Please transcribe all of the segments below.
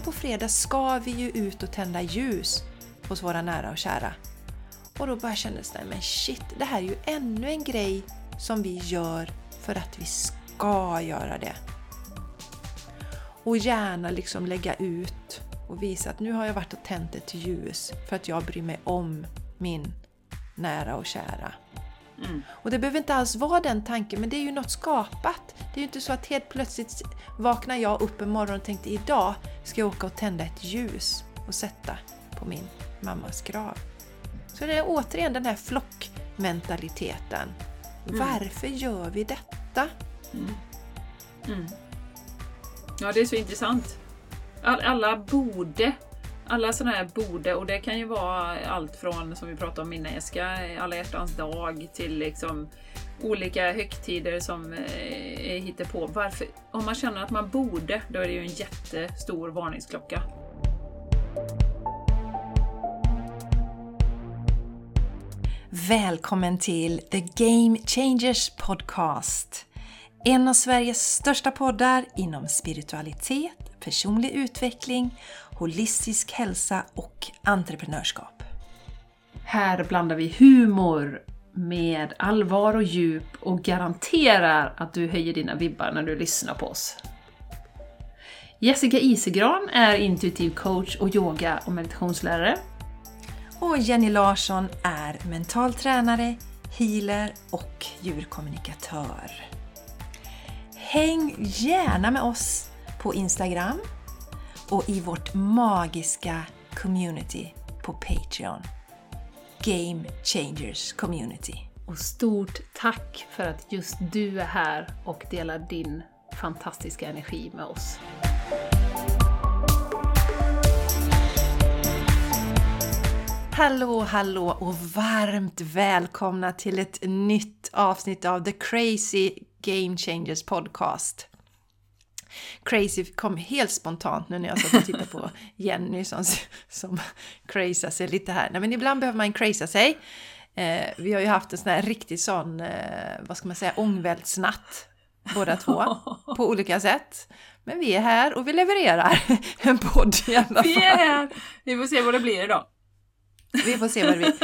på fredag ska vi ju ut och tända ljus hos våra nära och kära. Och då bara kändes det, men shit, det här är ju ännu en grej som vi gör för att vi ska göra det. Och gärna liksom lägga ut och visa att nu har jag varit och tänt ett ljus för att jag bryr mig om min nära och kära. Mm. Och det behöver inte alls vara den tanken, men det är ju något skapat. Det är ju inte så att helt plötsligt vaknar jag upp en morgon och tänkte idag ska jag åka och tända ett ljus och sätta på min mammas grav. Så det är återigen den här flockmentaliteten. Mm. Varför gör vi detta? Mm. mm. Ja, det är så intressant. Alla borde alla sådana här borde, och det kan ju vara allt från som vi pratade om minneska, alla hjärtans dag till liksom olika högtider som eh, hittar på. Varför? Om man känner att man borde, då är det ju en jättestor varningsklocka. Välkommen till The Game Changers Podcast. En av Sveriges största poddar inom spiritualitet, personlig utveckling holistisk hälsa och entreprenörskap. Här blandar vi humor med allvar och djup och garanterar att du höjer dina vibbar när du lyssnar på oss. Jessica Isegran är intuitiv coach och yoga och meditationslärare. Och Jenny Larsson är mental tränare, healer och djurkommunikatör. Häng gärna med oss på Instagram och i vårt magiska community på Patreon. Game Changers Community. Och stort tack för att just du är här och delar din fantastiska energi med oss. Hallå, hallå och varmt välkomna till ett nytt avsnitt av The Crazy Game Changers Podcast. Crazy kom helt spontant nu när jag satt och tittade på Jenny som, som crazyar sig lite här. Nej men ibland behöver man crazya sig. Eh, vi har ju haft en sån här riktig sån, eh, vad ska man säga, ångvältsnatt båda två på olika sätt. Men vi är här och vi levererar en podd i alla fall. Vi är här! Vi får se vad det blir idag. Vi får se vad det blir.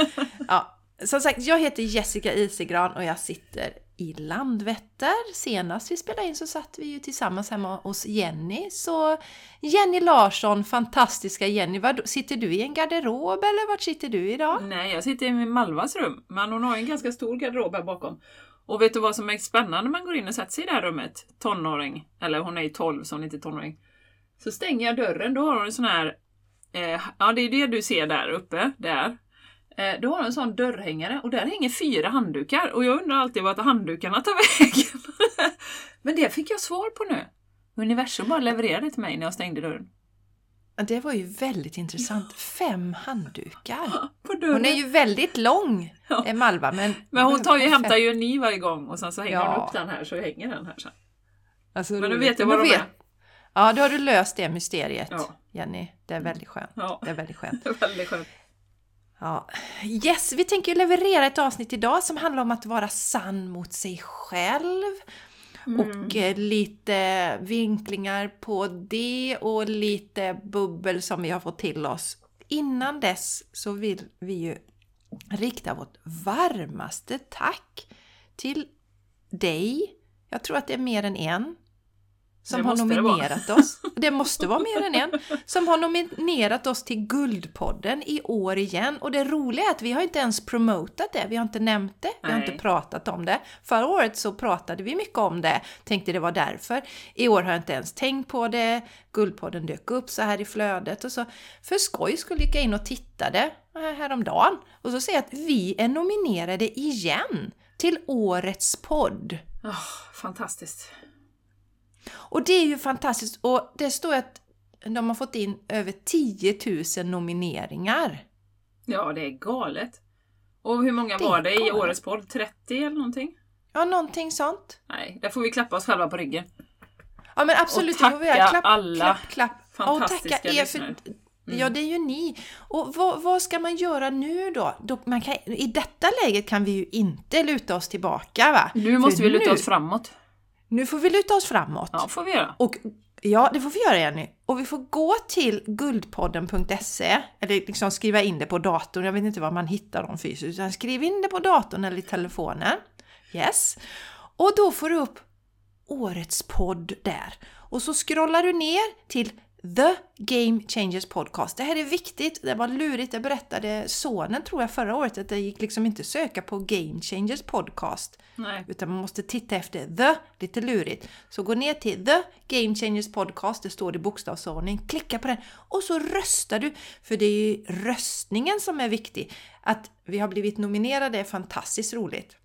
Ja. Som sagt, jag heter Jessica Isegran och jag sitter i Landvetter. Senast vi spelade in så satt vi ju tillsammans hemma hos Jenny. Så Jenny Larsson, fantastiska Jenny, var, sitter du i en garderob eller vart sitter du idag? Nej, jag sitter i Malvas rum, men hon har en ganska stor garderob här bakom. Och vet du vad som är spännande när man går in och sätter sig i det här rummet? Tonåring, eller hon är ju 12 så hon är inte tonåring. Så stänger jag dörren, då har hon en sån här eh, Ja, det är det du ser där uppe, där. Eh, då har hon en sån dörrhängare och där hänger fyra handdukar och jag undrar alltid vart handdukarna tar vägen. Men det fick jag svar på nu. Universum bara levererade till mig när jag stängde dörren. Det var ju väldigt intressant. Fem handdukar. Hon är ju väldigt lång, ja. Eh, Malva. Men, men hon tar ju, hämtar ju en ny varje gång och sen så hänger ja. hon upp den här så hänger den här sen. Alltså, men nu vet jag vad de vet. är. Ja, då har du löst det mysteriet, ja. Jenny. Det är väldigt skönt. Ja. Det är väldigt skönt. väldigt skönt. Ja. Yes, vi tänker leverera ett avsnitt idag som handlar om att vara sann mot sig själv. Mm. Och eh, lite vinklingar på det och lite bubbel som vi har fått till oss. Innan dess så vill vi ju rikta vårt varmaste tack till dig. Jag tror att det är mer än en som har nominerat oss. Det måste vara mer än en. Som har nominerat oss till Guldpodden i år igen. Och det roliga är att vi har inte ens promotat det. Vi har inte nämnt det. Vi har Nej. inte pratat om det. Förra året så pratade vi mycket om det. Tänkte det var därför. I år har jag inte ens tänkt på det. Guldpodden dök upp så här i flödet och så. För skoj skulle jag in och tittade häromdagen. Och så ser jag att vi är nominerade igen till årets podd. Oh, fantastiskt! Och det är ju fantastiskt och det står att de har fått in över 10 000 nomineringar. Ja, det är galet. Och hur många det var det i årets podd? 30 eller någonting? Ja, någonting sånt. Nej, där får vi klappa oss själva på ryggen. Ja men absolut, och tacka klapp, alla klapp, klapp. fantastiska tacka er för, mm. Ja, det är ju ni. Och vad, vad ska man göra nu då? då man kan, I detta läget kan vi ju inte luta oss tillbaka va? Nu måste för vi luta nu, oss framåt. Nu får vi luta oss framåt. Ja, får vi göra. Och ja, det får vi göra Jenny. Och vi får gå till guldpodden.se eller liksom skriva in det på datorn. Jag vet inte var man hittar dem fysiskt, utan skriv in det på datorn eller i telefonen. Yes. Och då får du upp årets podd där. Och så scrollar du ner till The Game Changers Podcast. Det här är viktigt, det var lurigt, det berättade sonen tror jag förra året att det gick liksom inte söka på Game Changers Podcast. Nej. Utan man måste titta efter the, lite lurigt. Så gå ner till the Game Changers Podcast, det står i bokstavsordning, klicka på den och så röstar du. För det är ju röstningen som är viktig. Att vi har blivit nominerade är fantastiskt roligt.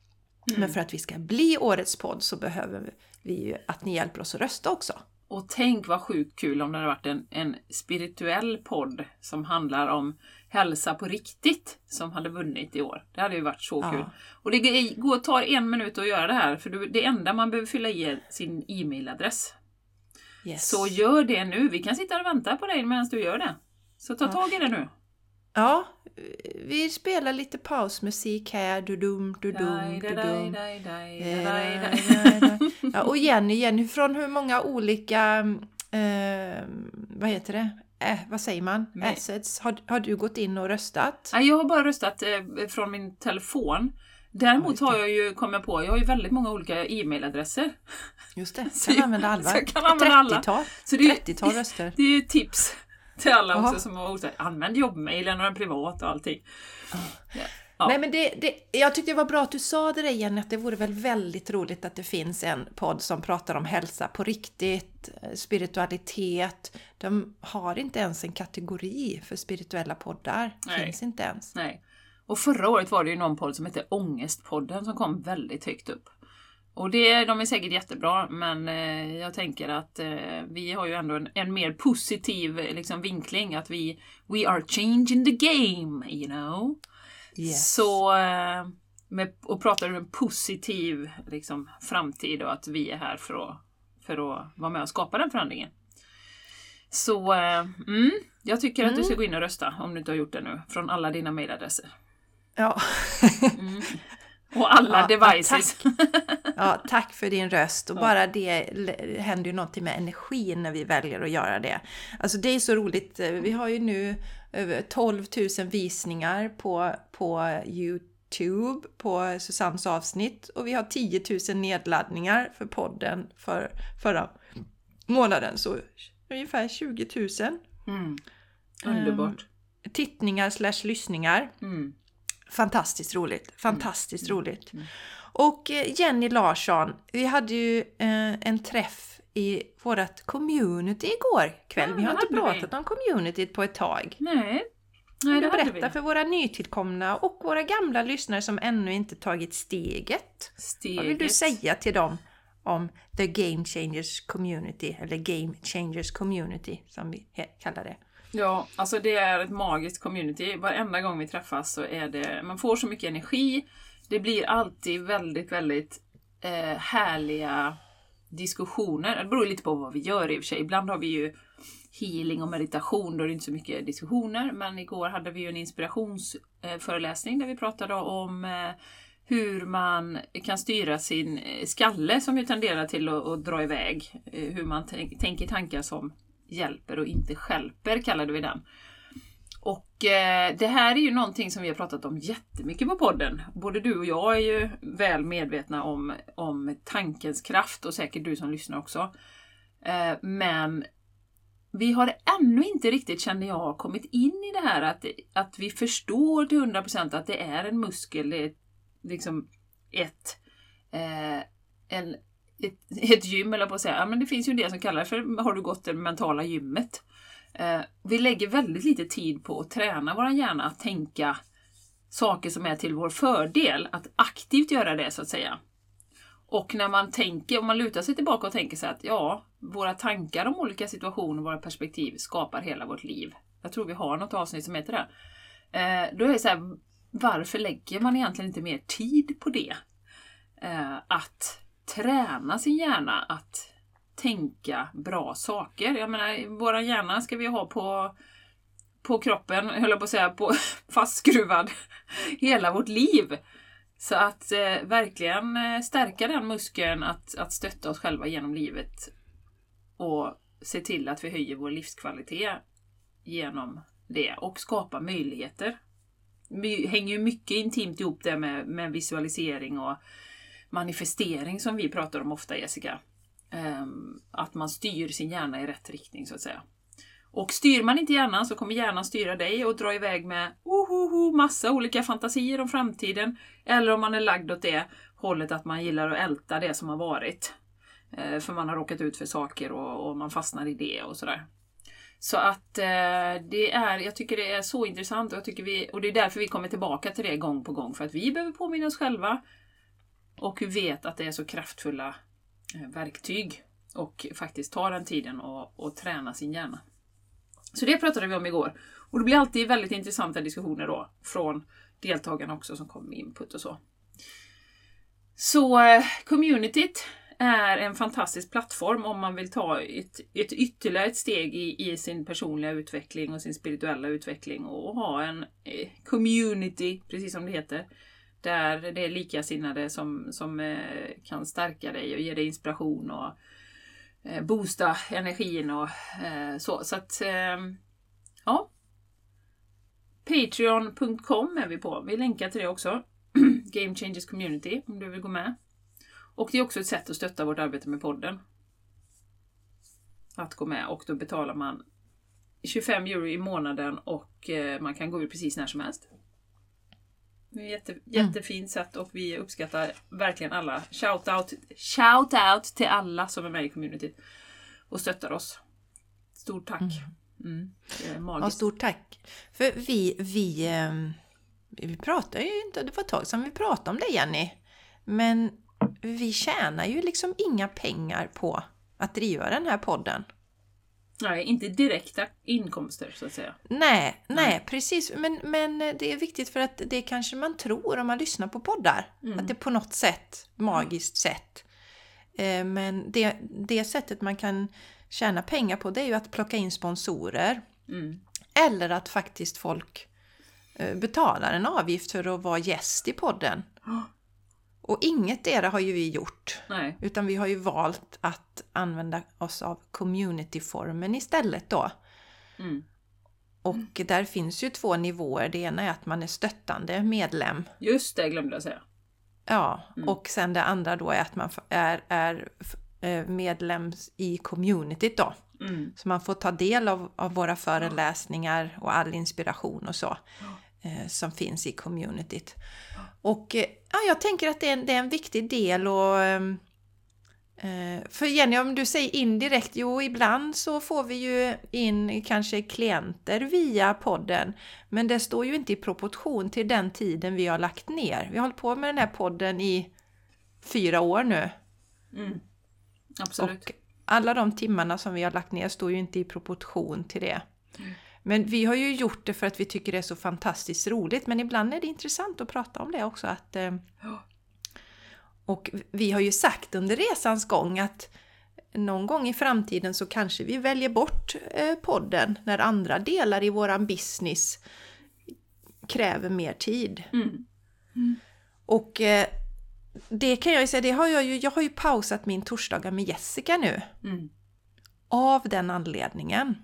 Men för att vi ska bli årets podd så behöver vi ju att ni hjälper oss att rösta också. Och tänk vad sjukt kul om det hade varit en, en spirituell podd som handlar om hälsa på riktigt som hade vunnit i år. Det hade ju varit så Ja. kul. Och det går, tar en minut att göra det här, för det enda man behöver fylla i är sin e-mailadress. Yes. Så gör det nu. Vi kan sitta och vänta på dig medan du gör det. Så ta Ja. tag i det nu. Ja, vi spelar lite pausmusik här. Du-dum, du-dum, du-dum. Ja, och Jenny, Jenny, från hur många olika, eh, vad heter det, eh, vad säger man, assets har, har du gått in och röstat? Nej, jag har bara röstat eh, från min telefon. Däremot har jag ju, kom jag på, jag har ju väldigt många olika e-mailadresser. Just det, kan använda alla. så jag kan använda alla. 30-tal, Så det är, 30-tal röster. det är ju tips till alla också som har osäkra. Använd jobbmailen och den privat och allting. Ja. Nej men det, det, jag tyckte det var bra att du sa det där igen, att det vore väl väldigt roligt att det finns en podd som pratar om hälsa på riktigt, eh, spiritualitet. De har inte ens en kategori för spirituella poddar. Nej. Finns inte ens. Nej. Och förra året var det ju någon podd som hette Ångestpodden som kom väldigt högt upp. Och det, de är säkert jättebra, men eh, jag tänker att eh, vi har ju ändå en, en mer positiv liksom, vinkling. Att vi We are changing the game, you know. Yes. Så, eh, med, och pratar om en positiv liksom, framtid och att vi är här för att, för att vara med och skapa den förändringen. Så mm, jag tycker att du ska gå in och rösta om du inte har gjort det nu, från alla dina mailadresser. Ja. Och alla Ja, devices. ja, tack för din röst. Och bara det händer ju någonting med energin när vi väljer att göra det. Alltså det är så roligt. Vi har ju nu över 12 000 visningar på, på Youtube på Susannes avsnitt och vi har 10 000 nedladdningar för podden för förra månaden. Så ungefär 20 000 Mm. Underbart. tittningar slash lyssningar. Mm. Fantastiskt roligt. Fantastiskt roligt. Och eh, Jenny Larsson, vi hade ju eh, en träff i vårt community igår kväll. Ja, vi har inte hade vi. pratat om communityt på ett tag. Nej, Nej det berätta vi. för våra nytillkomna och våra gamla lyssnare som ännu inte tagit steget? Steget. Vad vill du säga till dem om The Game Changers Community, eller Game Changers Community som vi kallar det? Ja, alltså det är ett magiskt community. Varenda gång vi träffas så är det, man får så mycket energi. Det blir alltid väldigt, väldigt eh, härliga diskussioner. Det beror lite på vad vi gör i och för sig. Ibland har vi ju healing och meditation, då är det inte så mycket diskussioner. Men igår hade vi ju en inspirationsföreläsning eh, där vi pratade om eh, hur man kan styra sin eh, skalle som ju tenderar till att, att dra iväg. Hur man tänker tankar som hjälper och inte skälper kallade vi den. Och eh, det här är ju någonting som vi har pratat om jättemycket på podden. Både du och jag är ju väl medvetna om, om tankens kraft och säkert du som lyssnar också. Eh, men vi har ännu inte riktigt, känner jag, kommit in i det här att, att vi förstår till 100% att det är en muskel, det är liksom ett, eh, en, ett, ett gym, eller på att säga. Ja, men det finns ju en del som kallar det för har du gått det mentala gymmet. Eh, vi lägger väldigt lite tid på att träna vår hjärna att tänka saker som är till vår fördel, att aktivt göra det så att säga. Och när man tänker, om man lutar sig tillbaka och tänker sig att ja, våra tankar om olika situationer, våra perspektiv skapar hela vårt liv. Jag tror vi har något avsnitt som heter det. Eh, då är det så här, varför lägger man egentligen inte mer tid på det? Eh, att träna sin hjärna att tänka bra saker. Jag menar, våra hjärna ska vi ha på på kroppen, höll jag på att säga, på fastskruvad hela vårt liv. Så att eh, verkligen eh, stärka den muskeln att, att stötta oss själva genom livet och se till att vi höjer vår livskvalitet genom det och skapa möjligheter. Det hänger ju mycket intimt ihop det med, med visualisering och manifestering som vi pratar om ofta Jessica. Ehm, att man styr sin hjärna i rätt riktning så att säga. Och styr man inte hjärnan så kommer hjärnan styra dig och dra iväg med ohoho, massa olika fantasier om framtiden. Eller om man är lagd åt det hållet att man gillar att älta det som har varit. Ehm, för man har råkat ut för saker och, och man fastnar i det och sådär. Så att eh, det är, jag tycker det är så intressant och, jag tycker vi, och det är därför vi kommer tillbaka till det gång på gång. För att vi behöver påminna oss själva och vet att det är så kraftfulla eh, verktyg och faktiskt tar den tiden och, och träna sin hjärna. Så det pratade vi om igår. Och det blir alltid väldigt intressanta diskussioner då från deltagarna också som kommer med input och så. Så eh, communityt är en fantastisk plattform om man vill ta ett, ett ytterligare ett steg i, i, sin personliga utveckling och sin spirituella utveckling och ha en eh, community, precis som det heter, där det är likasinnade som, som eh, kan stärka dig och ge dig inspiration och eh, boosta energin och eh, så. Så att, ehm, ja. Patreon.com är vi på. Vi länkar till det också. Game Changers Community om du vill gå med. Och det är också ett sätt att stötta vårt arbete med podden. Att gå med och då betalar man 25 euro i månaden och man kan gå ur precis när som helst. Det är ett jätte, mm. jättefint sätt och vi uppskattar verkligen alla. Shout out, shout out till alla som är med i communityt och stöttar oss. Stort tack! Mm. Mm, ja, stort tack! För vi, vi, ehm, vi pratar ju inte, det var ett tag sedan vi pratade om det Jenny. Men vi tjänar ju liksom inga pengar på att driva den här podden. Nej, inte direkta inkomster så att säga. Nej, nej, precis. Men, men det är viktigt för att det kanske man tror om man lyssnar på poddar. Mm. Att det på något sätt, magiskt sätt. Eh, men det, det sättet man kan tjäna pengar på det är ju att plocka in sponsorer. Mm. Eller att faktiskt folk eh, betalar en avgift för att vara gäst i podden. Och inget era har ju vi gjort. Nej. Utan vi har ju valt att använda oss av community-formen istället då. Mm. Och där finns ju två nivåer. Det ena är att man är stöttande medlem. Just det, glömde jag säga. Ja, mm. och sen det andra då är att man är, är eh, medlem i communityt då. Mm. Så man får ta del av, av våra föreläsningar och all inspiration och så. Eh, som finns i communityt. Och eh, ja, jag tänker att det är en, det är en viktig del och ehm, eh, för Jenny, om du säger indirekt, jo ibland så får vi ju in kanske klienter via podden. Men det står ju inte i proportion till den tiden vi har lagt ner. Vi har hållit på med den här podden i fyra år nu. Mm. Absolut. Och alla de timmarna som vi har lagt ner står ju inte i proportion till det. Mm. Men vi har ju gjort det för att vi tycker det är så fantastiskt roligt. Men ibland är det intressant att prata om det också. Att, eh, och vi har ju sagt under resans gång att någon gång i framtiden så kanske vi väljer bort eh, podden när andra delar i våran business kräver mer tid. Mm. Mm. Och eh, det kan jag ju säga, det har jag ju, jag har ju pausat min torsdagar med Jessica nu. Mm. Av den anledningen.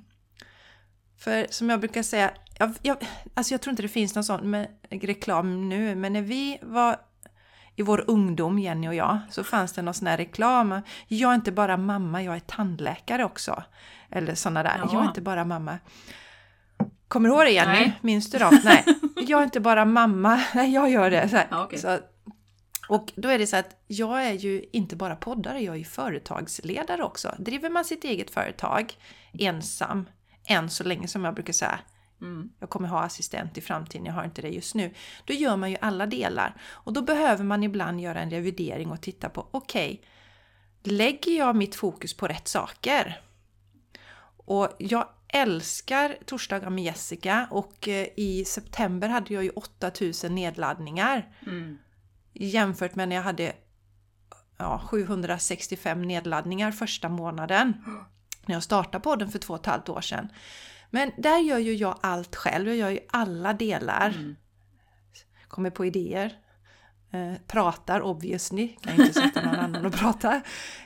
För som jag brukar säga, jag, jag, alltså jag tror inte det finns någon sån med reklam nu, men när vi var i vår ungdom, Jenny och jag, så fanns det någon sån här reklam. Jag är inte bara mamma, jag är tandläkare också. Eller såna där. Ja. Jag är inte bara mamma. Kommer du ihåg det Jenny? Nej. Minns du då? Nej. Jag är inte bara mamma. Nej, jag gör det. Så, ja, okay. så och då är det så att jag är ju inte bara poddare, jag är ju företagsledare också. Driver man sitt eget företag ensam än så länge som jag brukar säga. Mm. Jag kommer ha assistent i framtiden, jag har inte det just nu. Då gör man ju alla delar. Och då behöver man ibland göra en revidering och titta på, okej, okay, lägger jag mitt fokus på rätt saker? Och jag älskar torsdagar med Jessica och eh, i september hade jag ju 8000 nedladdningar. Mm. Jämfört med när jag hade ja, 765 nedladdningar första månaden. när jag startade podden för två och ett halvt år sedan. Men där gör ju jag allt själv, jag gör ju alla delar. Mm. Kommer på idéer, eh, pratar obviously, kan inte sätta någon annan att prata.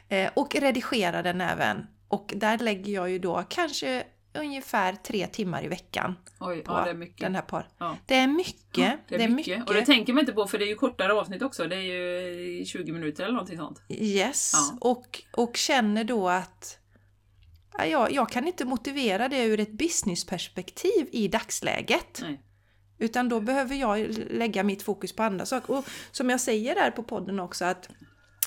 Eh, och redigerar den även. Och där lägger jag ju då kanske ungefär tre timmar i veckan. Oj, på ja, det är mycket. Den här par. Ja. Det är mycket. Det är, mycket. Och det tänker man inte på för det är ju kortare avsnitt också. Det är ju 20 minuter eller någonting sånt. Yes, Ja. och, och känner då att ja, jag, jag kan inte motivera det ur ett businessperspektiv i dagsläget. Nej. Utan då behöver jag lägga mitt fokus på andra saker. Och som jag säger där på podden också att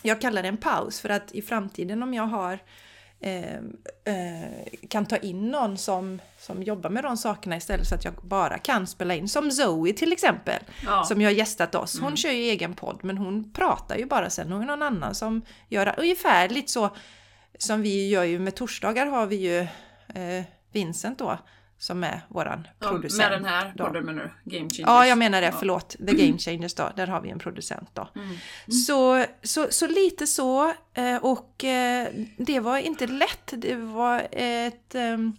jag kallar det en paus för att i framtiden om jag har eh, eh, kan ta in någon som, som jobbar med de sakerna istället så att jag bara kan spela in. Som Zoe till exempel, Ja. som ju har gästat oss. Hon Mm. kör ju egen podd men hon pratar ju bara sen. Hon är någon annan som gör ungefär lite så som vi gör ju med torsdagar har vi ju eh, Vincent då som är våran Ja, producent. med den här då. podden du? Game Changers? Ja, jag menar det, Ja. förlåt. The Game Changers då, där har vi en producent då. Mm. Så, så, så lite så, eh, och eh, det var inte lätt. Det var ett, ehm,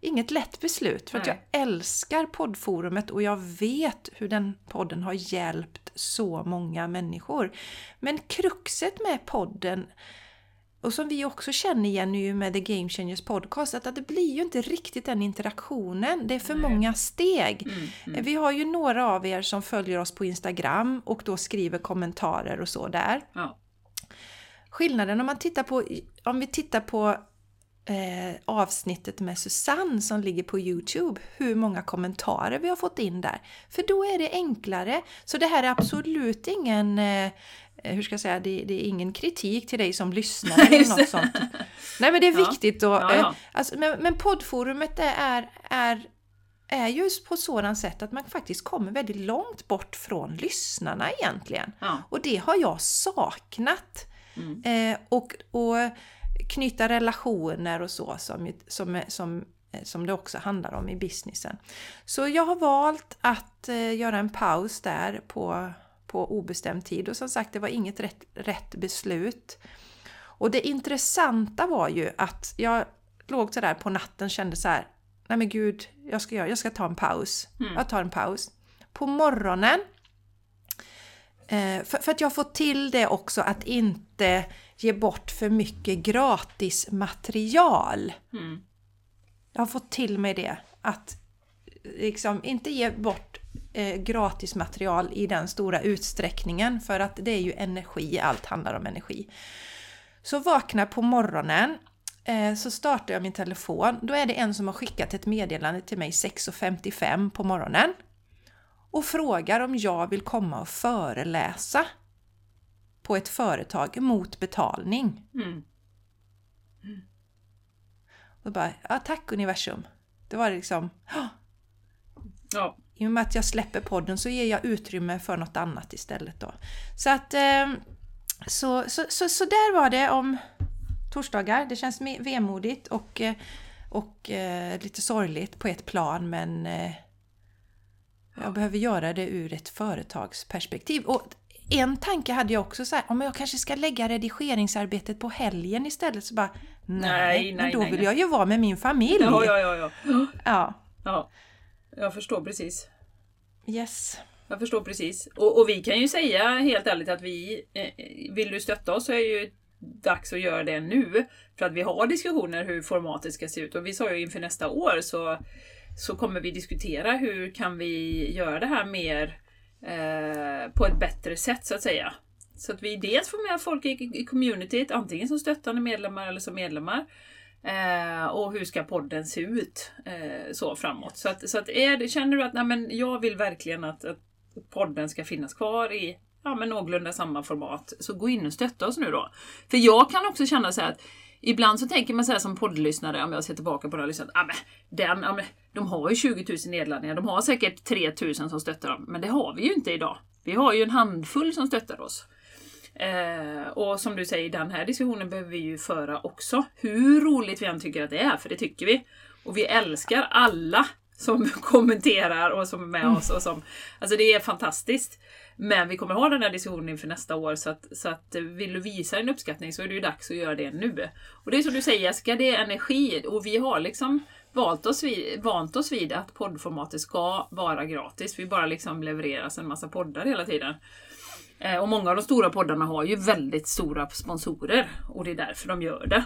inget lätt beslut, för att jag Nej. älskar poddforumet och jag vet hur den podden har hjälpt så många människor. Men kruxet med podden och som vi också känner igen nu med The Game Changers podcast, att, att det blir ju inte riktigt den interaktionen. Det är för Nej. många steg. Mm, mm. Vi har ju några av er som följer oss på Instagram och då skriver kommentarer och så där. Ja. Skillnaden om man tittar på, om vi tittar på eh, avsnittet med Susanne som ligger på Youtube, hur många kommentarer vi har fått in där. För då är det enklare. Så det här är absolut ingen, eh, hur ska jag säga, det, det är ingen kritik till dig som lyssnar eller något sånt. Nej men det är Ja. viktigt och, Ja, ja. eh, alltså, men, men poddforumet är, är är just på sådant sätt att man faktiskt kommer väldigt långt bort från lyssnarna egentligen. Och det har jag saknat. Mm. Eh, och, och knyta relationer och så som, som, som, eh, som det också handlar om i businessen. Så jag har valt att eh, göra en paus där på, på obestämd tid och som sagt det var inget rätt, rätt beslut. Och det intressanta var ju att jag låg sådär på natten och kände så här. Nej men gud, jag ska, göra, jag ska ta en paus. Mm. Jag tar en paus. På morgonen Eh, för, för att jag fått till det också att inte ge bort för mycket gratis material. Mm. Jag har fått till mig det. Att liksom inte ge bort eh, gratis material i den stora utsträckningen för att det är ju energi, allt handlar om energi. Så vaknar på morgonen eh, så startar jag min telefon. Då är det en som har skickat ett meddelande till mig 6.55 på morgonen och frågar om jag vill komma och föreläsa på ett företag mot betalning. Mm. Och då bara, ja tack universum. Det var liksom, "Åh, Ja. I och med att jag släpper podden så ger jag utrymme för något annat istället då. Så att, eh, så, så, så, så där var det om torsdagar. Det känns vemodigt och, eh, och eh, lite sorgligt på ett plan men jag behöver göra det ur ett företagsperspektiv. Och en tanke hade jag också så här, om jag kanske ska lägga redigeringsarbetet på helgen istället så bara nej, Nej, men nej, då nej, vill nej. jag ju vara med min familj. Ja, ja, ja, ja. ja. ja. Jag förstår precis. Yes. Jag förstår precis. Och, och vi kan ju säga helt ärligt att vi, eh, vill du stötta oss så är det ju dags att göra det nu. För att vi har diskussioner hur formatet ska se ut. Och vi sa ju inför nästa år så, så kommer vi diskutera hur kan vi göra det här mer eh, på ett bättre sätt så att säga. Så att vi dels får med folk i, i communityt, antingen som stöttande medlemmar eller som medlemmar. Eh, och hur ska podden se ut eh, så framåt. Så, att, så att är det, känner du att nej, men jag vill verkligen att, att podden ska finnas kvar i ja, men någorlunda samma format, så gå in och stötta oss nu då. För jag kan också känna så här att Ibland så tänker man så här som poddlyssnare, om jag ser tillbaka på det och lyssnat, ah, men, den, ah, men, de har ju 20 000 nedladdningar, de har säkert 3 000 som stöttar dem, men det har vi ju inte idag. Vi har ju en handfull som stöttar oss. Eh, och som du säger, den här diskussionen behöver vi ju föra också. Hur roligt vi än tycker att det är, för det tycker vi. Och vi älskar alla som kommenterar och som är med oss. Och som, alltså det är fantastiskt. Men vi kommer ha den här diskussionen inför nästa år så att, så att eh, vill du visa din uppskattning så är det ju dags att göra det nu. Och det är som du säger Jessica, det är energi och vi har liksom valt oss vid, vant oss vid att poddformatet ska vara gratis. Vi bara liksom levereras en massa poddar hela tiden. Eh, och många av de stora poddarna har ju väldigt stora sponsorer och det är därför de gör det.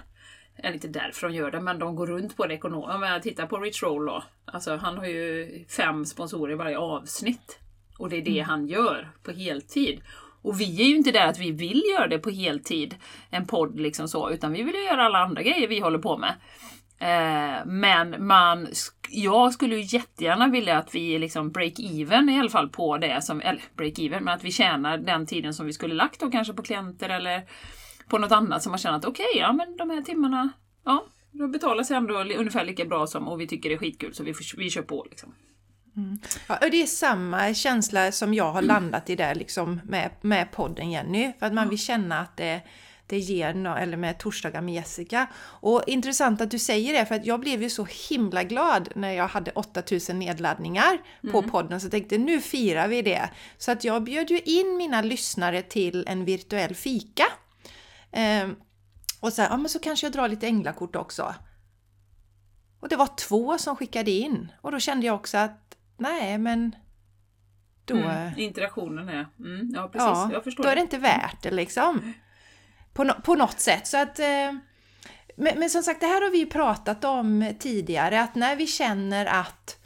Eller inte därför de gör det, men de går runt på det ekonomiskt. Om jag tittar på Rich Roll då. Alltså han har ju fem sponsorer i varje avsnitt. Och det är det han gör på heltid. Och vi är ju inte där att vi vill göra det på heltid, en podd liksom så, utan vi vill ju göra alla andra grejer vi håller på med. Eh, men man, jag skulle ju jättegärna vilja att vi liksom break-even i alla fall på det som, eller break-even, men att vi tjänar den tiden som vi skulle lagt då kanske på klienter eller på något annat som man känner att okej, okay, ja men de här timmarna, ja, då betalar sig ändå ungefär lika bra som och vi tycker det är skitkul så vi, vi kör på liksom. Mm. Ja, och det är samma känsla som jag har landat i där liksom med, med podden Jenny. För att man vill känna att det, det ger no, eller med torsdagar med Jessica. Och intressant att du säger det, för att jag blev ju så himla glad när jag hade 8000 nedladdningar på mm. podden, så jag tänkte nu firar vi det. Så att jag bjöd ju in mina lyssnare till en virtuell fika. Ehm, och så här, ja men så kanske jag drar lite änglakort också. Och det var två som skickade in och då kände jag också att nej men då... Mm, interaktionen är... Mm, ja precis, ja, jag förstår. Då är det inte värt det liksom. På, no på något sätt. Så att... Eh, men, men, som sagt, det här har vi ju pratat om tidigare, att när vi känner att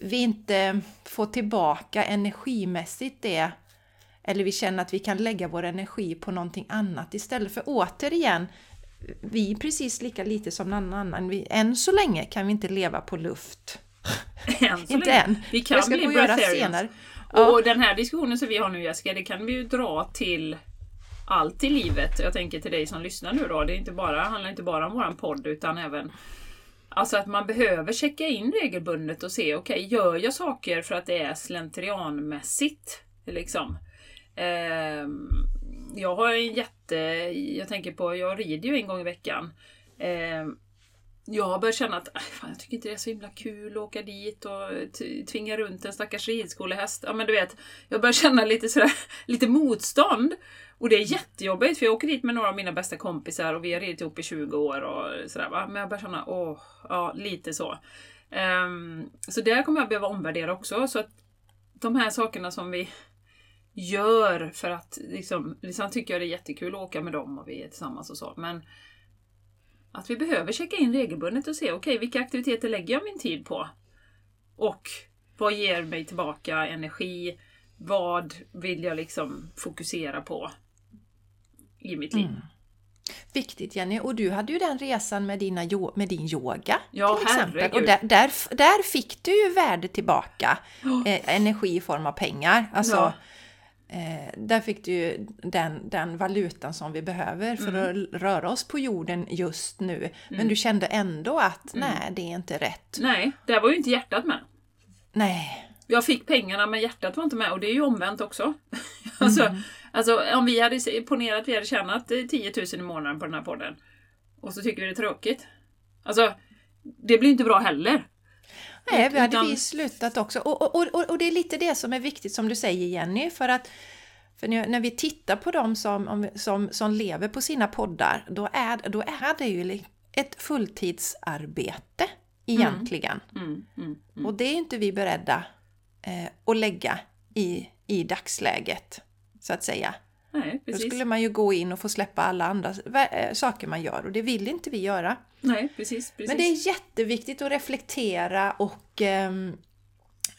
vi inte får tillbaka energimässigt det, eller vi känner att vi kan lägga vår energi på någonting annat istället. För återigen, vi är precis lika lite som någon annan. Vi, än så länge kan vi inte leva på luft. Än så Inte än. Vi kan bli breatharians. Och ja. den här diskussionen som vi har nu Jessica, det kan vi ju dra till allt i livet. Jag tänker till dig som lyssnar nu då. Det är inte bara, handlar inte bara om våran podd utan även Alltså att man behöver checka in regelbundet och se, okej, okay, gör jag saker för att det är slentrianmässigt? Liksom. Eh, jag har en jätte, jag tänker på, jag rider ju en gång i veckan. Eh, jag har börjat känna att äh, fan, jag tycker inte det är så himla kul att åka dit och tvinga runt en stackars ridskolehäst. Ja men du vet, jag börjar känna lite sådär, lite motstånd. Och det är jättejobbigt för jag åker dit med några av mina bästa kompisar och vi har ridit ihop i 20 år och sådär va. Men jag börjar känna, åh, ja lite så. Um, så där kommer jag behöva omvärdera också. Så att de här sakerna som vi gör för att liksom, liksom tycker jag det är jättekul att åka med dem och vi är tillsammans och så. Men att vi behöver checka in regelbundet och se, okej, okay, vilka aktiviteter lägger jag min tid på? Och vad ger mig tillbaka energi? Vad vill jag liksom fokusera på i mitt liv? Mm. Viktigt Jenny, och du hade ju den resan med, dina, med din yoga ja, till exempel. Herregud. Och där, där, där, fick du ju värde tillbaka, oh. eh, energi i form av pengar. Alltså, ja. Eh, där fick du ju den, den valutan som vi behöver för mm. att röra oss på jorden just nu. Mm. Men du kände ändå att mm. nej, det är inte rätt. Nej, där var ju inte hjärtat med. Nej. Jag fick pengarna men hjärtat var inte med och det är ju omvänt också. alltså, mm. alltså om vi hade ponerat att vi hade tjänat 10 000 i månaden på den här podden och så tycker vi det är tråkigt. Alltså, det blir inte bra heller. Nej, vi hade vi slutat också. Och, och, och, och det är lite det som är viktigt som du säger Jenny, för att för när vi tittar på dem som, som, som lever på sina poddar, då är, då är det ju ett fulltidsarbete egentligen. Mm, mm, mm, mm. och det är inte vi beredda eh, att lägga i, i dagsläget, så att säga. Nej, Då skulle man ju gå in och få släppa alla andra eh, saker man gör och det vill inte vi göra. Nej, precis, precis. Men det är jätteviktigt att reflektera och eh,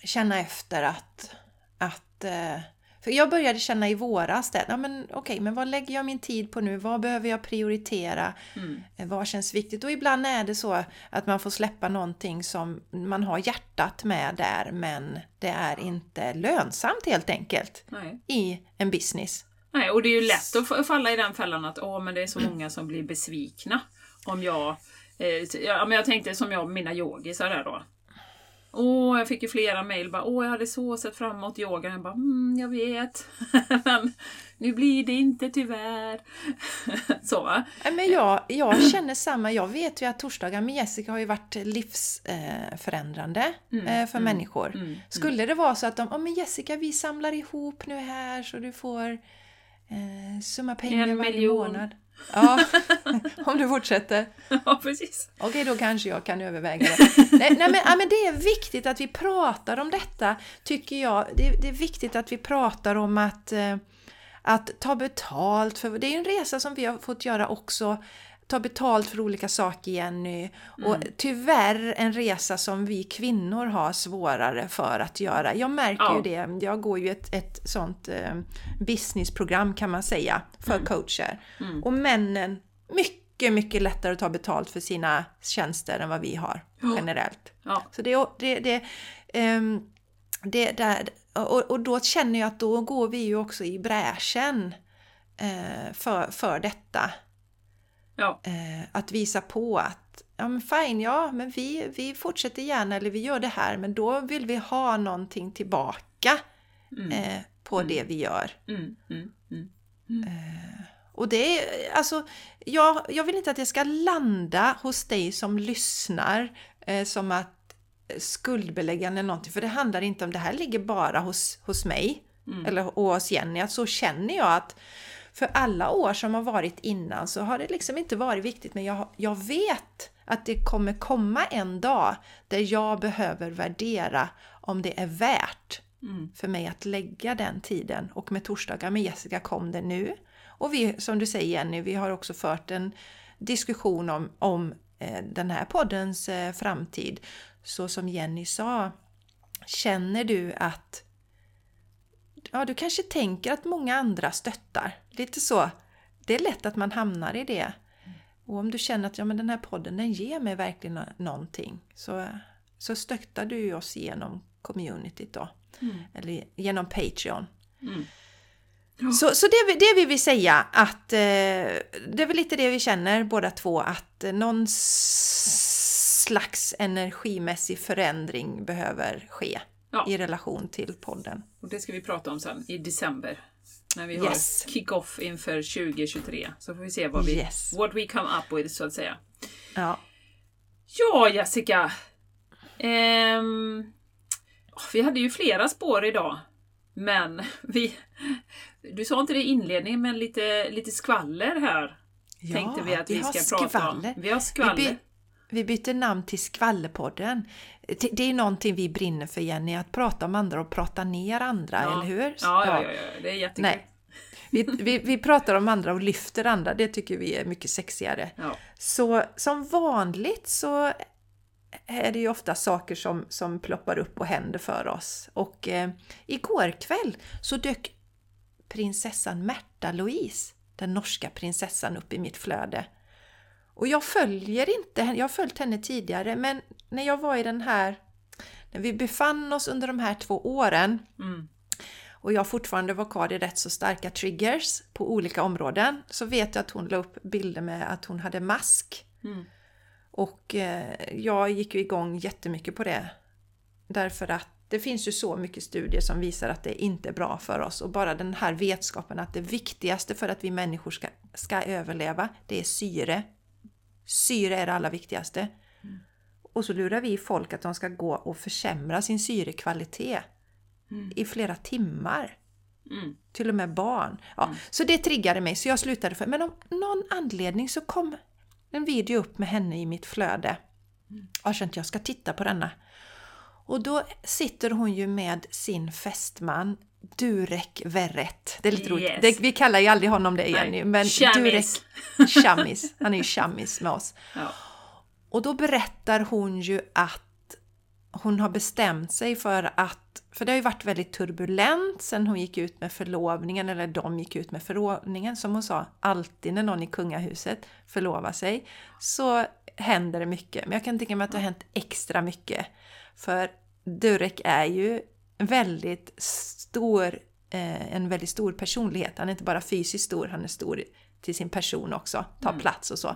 känna efter att, att eh, för jag började känna i våras att ja, men okej, okay, men vad lägger jag min tid på nu? Vad behöver jag prioritera? Mm. Eh, vad känns viktigt? Och ibland är det så att man får släppa någonting som man har hjärtat med där, men det är inte lönsamt helt enkelt Nej. i en business. Nej, och det är ju lätt att falla i den fällan att åh, men det är så många som blir besvikna om jag... Eh, ja, men jag tänkte som jag mina yogisar där då. Åh, jag fick ju flera mejl bara åh, jag hade så sett fram emot yogan. Jag bara, mm, jag vet. men nu blir det inte tyvärr. så va? Men jag, jag känner samma. Jag vet ju att torsdagar med Jessica har ju varit livsförändrande mm, eh, för mm, människor. Mm, mm. Skulle det vara så att de, åh men Jessica vi samlar ihop nu här så du får eh, summa pengar en varje miljon. månad. Ja, om du fortsätter. Ja, precis. Okej, då kanske jag kan överväga det. nej, nej, men, ja, men det är viktigt att vi pratar om detta, tycker jag. Det, det är viktigt att vi pratar om att, eh, Att ta betalt för, det är en resa som vi har fått göra också, ta betalt för olika saker Jenny. Och tyvärr en resa som vi kvinnor har svårare för att göra. Jag märker Ja. ju det, jag går ju ett, ett sånt eh, businessprogram kan man säga för coacher. Och männen, mycket, mycket lättare att ta betalt för sina tjänster än vad vi har generellt. Ja. Så det, det, det, ehm, det där, och, och då känner jag att då går vi ju också i bräschen eh, för, för detta. Ja. Eh, att visa på att ja men fine, ja men vi, vi fortsätter gärna eller vi gör det här men då vill vi ha någonting tillbaka eh, på det vi gör. Mm, mm, mm. Och det är alltså, jag, jag vill inte att det ska landa hos dig som lyssnar eh, som att skuldbeläggande eller någonting, för det handlar inte om det här ligger bara hos, hos mig eller och hos Jenny, att så känner jag att för alla år som har varit innan så har det liksom inte varit viktigt, men jag, jag vet att det kommer komma en dag där jag behöver värdera om det är värt för mig att lägga den tiden. Och med torsdagar med Jessica kom det nu. Och vi, som du säger Jenny, vi har också fört en diskussion om, om eh, den här poddens eh, framtid. Så som Jenny sa, känner du att ja, du kanske tänker att många andra stöttar. Lite så. Det är lätt att man hamnar i det. Och om du känner att ja, men den här podden den ger mig verkligen nå- någonting så, så stöttar du oss genom communityt då. Eller genom Patreon. Mm. Så, så det, det vill vi säga att eh, det är väl lite det vi känner båda två att någon slags energimässig förändring behöver ske Ja. i relation till podden. Och det ska vi prata om sen i december. När vi Yes. har kick-off inför 2023. Så får vi se vad vi, Yes. what we come up with så att säga. Ja, Ja, Jessica. Ehm, vi hade ju flera spår idag. Men vi... Du sa inte det i inledningen, men lite, lite skvaller här. Ja, tänkte vi att vi, har ska prata om. skvaller. Vi har skvaller. Vi, vi byter namn till Skvallerpodden. Det är någonting vi brinner för Jenny, att prata om andra och prata ner andra, ja. eller hur? Ja, ja, ja, ja. det är jättekul. Nej. Vi, vi, vi pratar om andra och lyfter andra, det tycker vi är mycket sexigare. Ja. Så som vanligt så är det ju ofta saker som, som ploppar upp och händer för oss. Och eh, igår kväll så dök prinsessan Märta Louise, den norska prinsessan, upp i mitt flöde. Och jag följer inte henne, jag har följt henne tidigare, men när jag var i den här, när vi befann oss under de här två åren Mm. och jag fortfarande var kvar i rätt så starka triggers på olika områden så vet jag att hon la upp bilder med att hon hade mask. Mm. Och eh, jag gick ju igång jättemycket på det. Därför att det finns ju så mycket studier som visar att det inte är bra för oss. Och bara den här vetskapen att det viktigaste för att vi människor ska, ska överleva, det är syre. Syre är det allra viktigaste. Och så lurar vi folk att de ska gå och försämra sin syrekvalitet i flera timmar. Mm. Till och med barn. Ja, Så det triggade mig så jag slutade för Men av någon anledning så kom en video upp med henne i mitt flöde. Jag kände att jag ska titta på denna. Och då sitter hon ju med sin fästman Durek Verret. Det är lite roligt. Yes. Det, vi kallar ju aldrig honom det Nej. Jenny, men Tjammis. Durek Tjammis. Han är ju tjammis med oss. Ja. Och då berättar hon ju att hon har bestämt sig för att, för det har ju varit väldigt turbulent sen hon gick ut med förlovningen, eller de gick ut med förlovningen, som hon sa, alltid när någon i kungahuset förlovar sig så händer det mycket. Men jag kan tänka mig att det har hänt extra mycket. För Durek är ju väldigt stor, eh, en väldigt stor personlighet. Han är inte bara fysiskt stor, han är stor till sin person också, tar plats och så.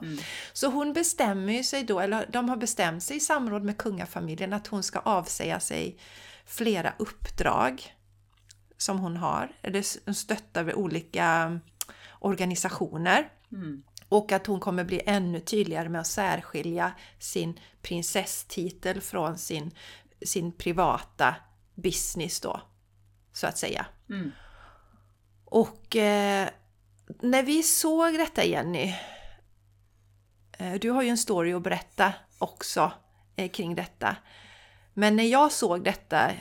Så hon bestämmer ju sig då, eller de har bestämt sig i samråd med kungafamiljen att hon ska avsäga sig flera uppdrag som hon har, eller stöttar vid olika organisationer. Mm. Och att hon kommer bli ännu tydligare med att särskilja sin prinsesstitel från sin, sin privata business då, så att säga. Mm. Och eh, när vi såg detta Jenny, eh, du har ju en story att berätta också eh, kring detta. Men när jag såg detta,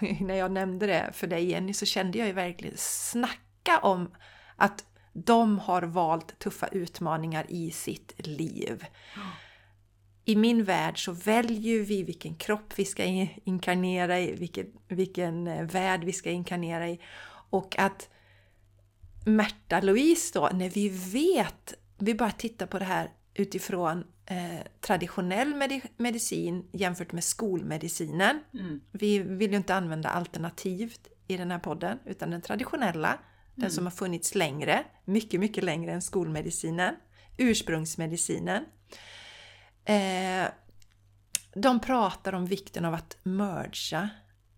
när jag nämnde det för dig Jenny, så kände jag ju verkligen, snacka om att de har valt tuffa utmaningar i sitt liv. I min värld så väljer vi vilken kropp vi ska inkarnera i, vilken, vilken eh, värld vi ska inkarnera i. Och att Märta Louise då, när vi vet, vi bara tittar på det här utifrån eh, traditionell med medicin jämfört med skolmedicinen. Mm. Vi vill ju inte använda alternativt i den här podden, utan den traditionella, mm. den som har funnits längre, mycket, mycket längre än skolmedicinen, ursprungsmedicinen. Eh, de pratar om vikten av att mergea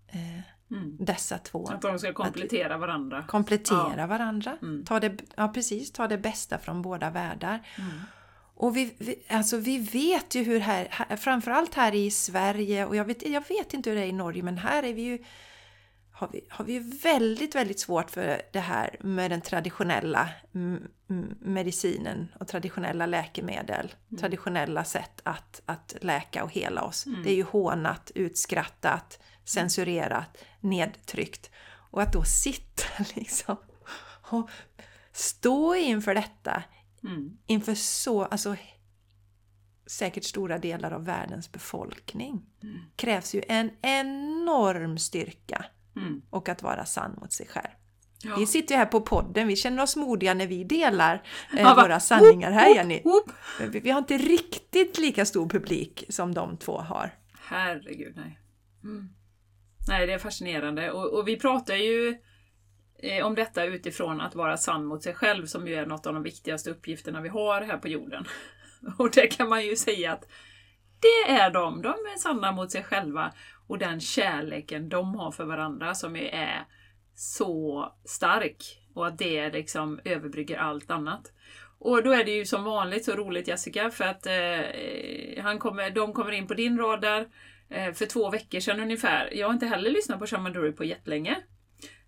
eh, mm. dessa två. Att de ska komplettera att, varandra. Komplettera ja. varandra. Mm. Ta det, ja, precis, ta det bästa från båda världar. Mm. Och vi, vi, alltså vi vet ju hur här, här, framförallt här i Sverige och jag vet, jag vet inte hur det är i Norge, men här är vi ju har vi, har vi väldigt, väldigt svårt för det här med den traditionella medicinen och traditionella läkemedel. Mm. Traditionella sätt att, att läka och hela oss. Mm. Det är ju hånat, utskrattat, censurerat, nedtryckt. Och att då sitta liksom och stå inför detta, mm. inför så, alltså säkert stora delar av världens befolkning, mm. krävs ju en enorm styrka mm. och att vara sann mot sig själv. Ja. Vi sitter ju här på podden, vi känner oss modiga när vi delar eh, ja, våra sanningar här Jenny. Vi, har inte riktigt lika stor publik som de två har. Herregud, nej. Mm. Nej, det är fascinerande. Och, och vi pratar ju eh, om detta utifrån att vara sann mot sig själv som ju är något av de viktigaste uppgifterna vi har här på jorden. Och det kan man ju säga att det är de. De är sanna mot sig själva och den kärleken de har för varandra som ju är så stark och att det liksom överbrygger allt annat. Och då är det ju som vanligt så roligt Jessica för att eh, han kommer, de kommer in på din radar eh, för två veckor sedan ungefär. Jag har inte heller lyssnat på Shamaduri på jättelänge.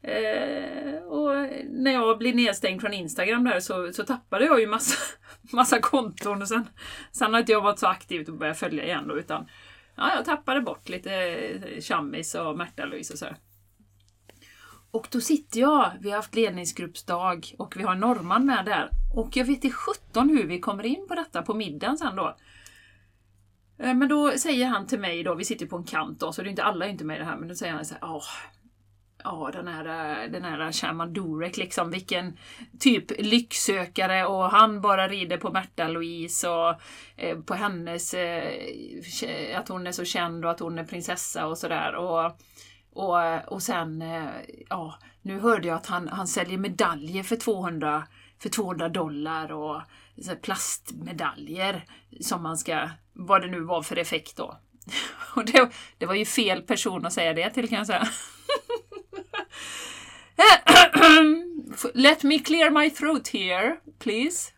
Eh, och när jag blev nedstängd från Instagram där så, så tappade jag ju massa, massa konton och sen, sen har inte jag varit så aktiv och börjat följa igen då utan ja, jag tappade bort lite eh, Chammis och Märta-Louise och så. Och då sitter jag, vi har haft ledningsgruppsdag och vi har norrman med där. Och jag vet i sjutton hur vi kommer in på detta på middagen sen då. Eh, men då säger han till mig då, vi sitter på en kant då, så det är inte alla är inte med i det här, men då säger han så här, ja, den här, eh, den här Shaman Durek liksom, vilken typ lycksökare och han bara rider på Märta Louise och eh, på hennes, eh, att hon är så känd och att hon är prinsessa och sådär. Och, och, och sen, eh, ja, nu hörde jag att han, han säljer medaljer för 200, för 200 dollar och så plastmedaljer som man ska, vad det nu var för effekt då. Och det, det var ju fel person att säga det till kan jag säga. Let me clear my throat here, please.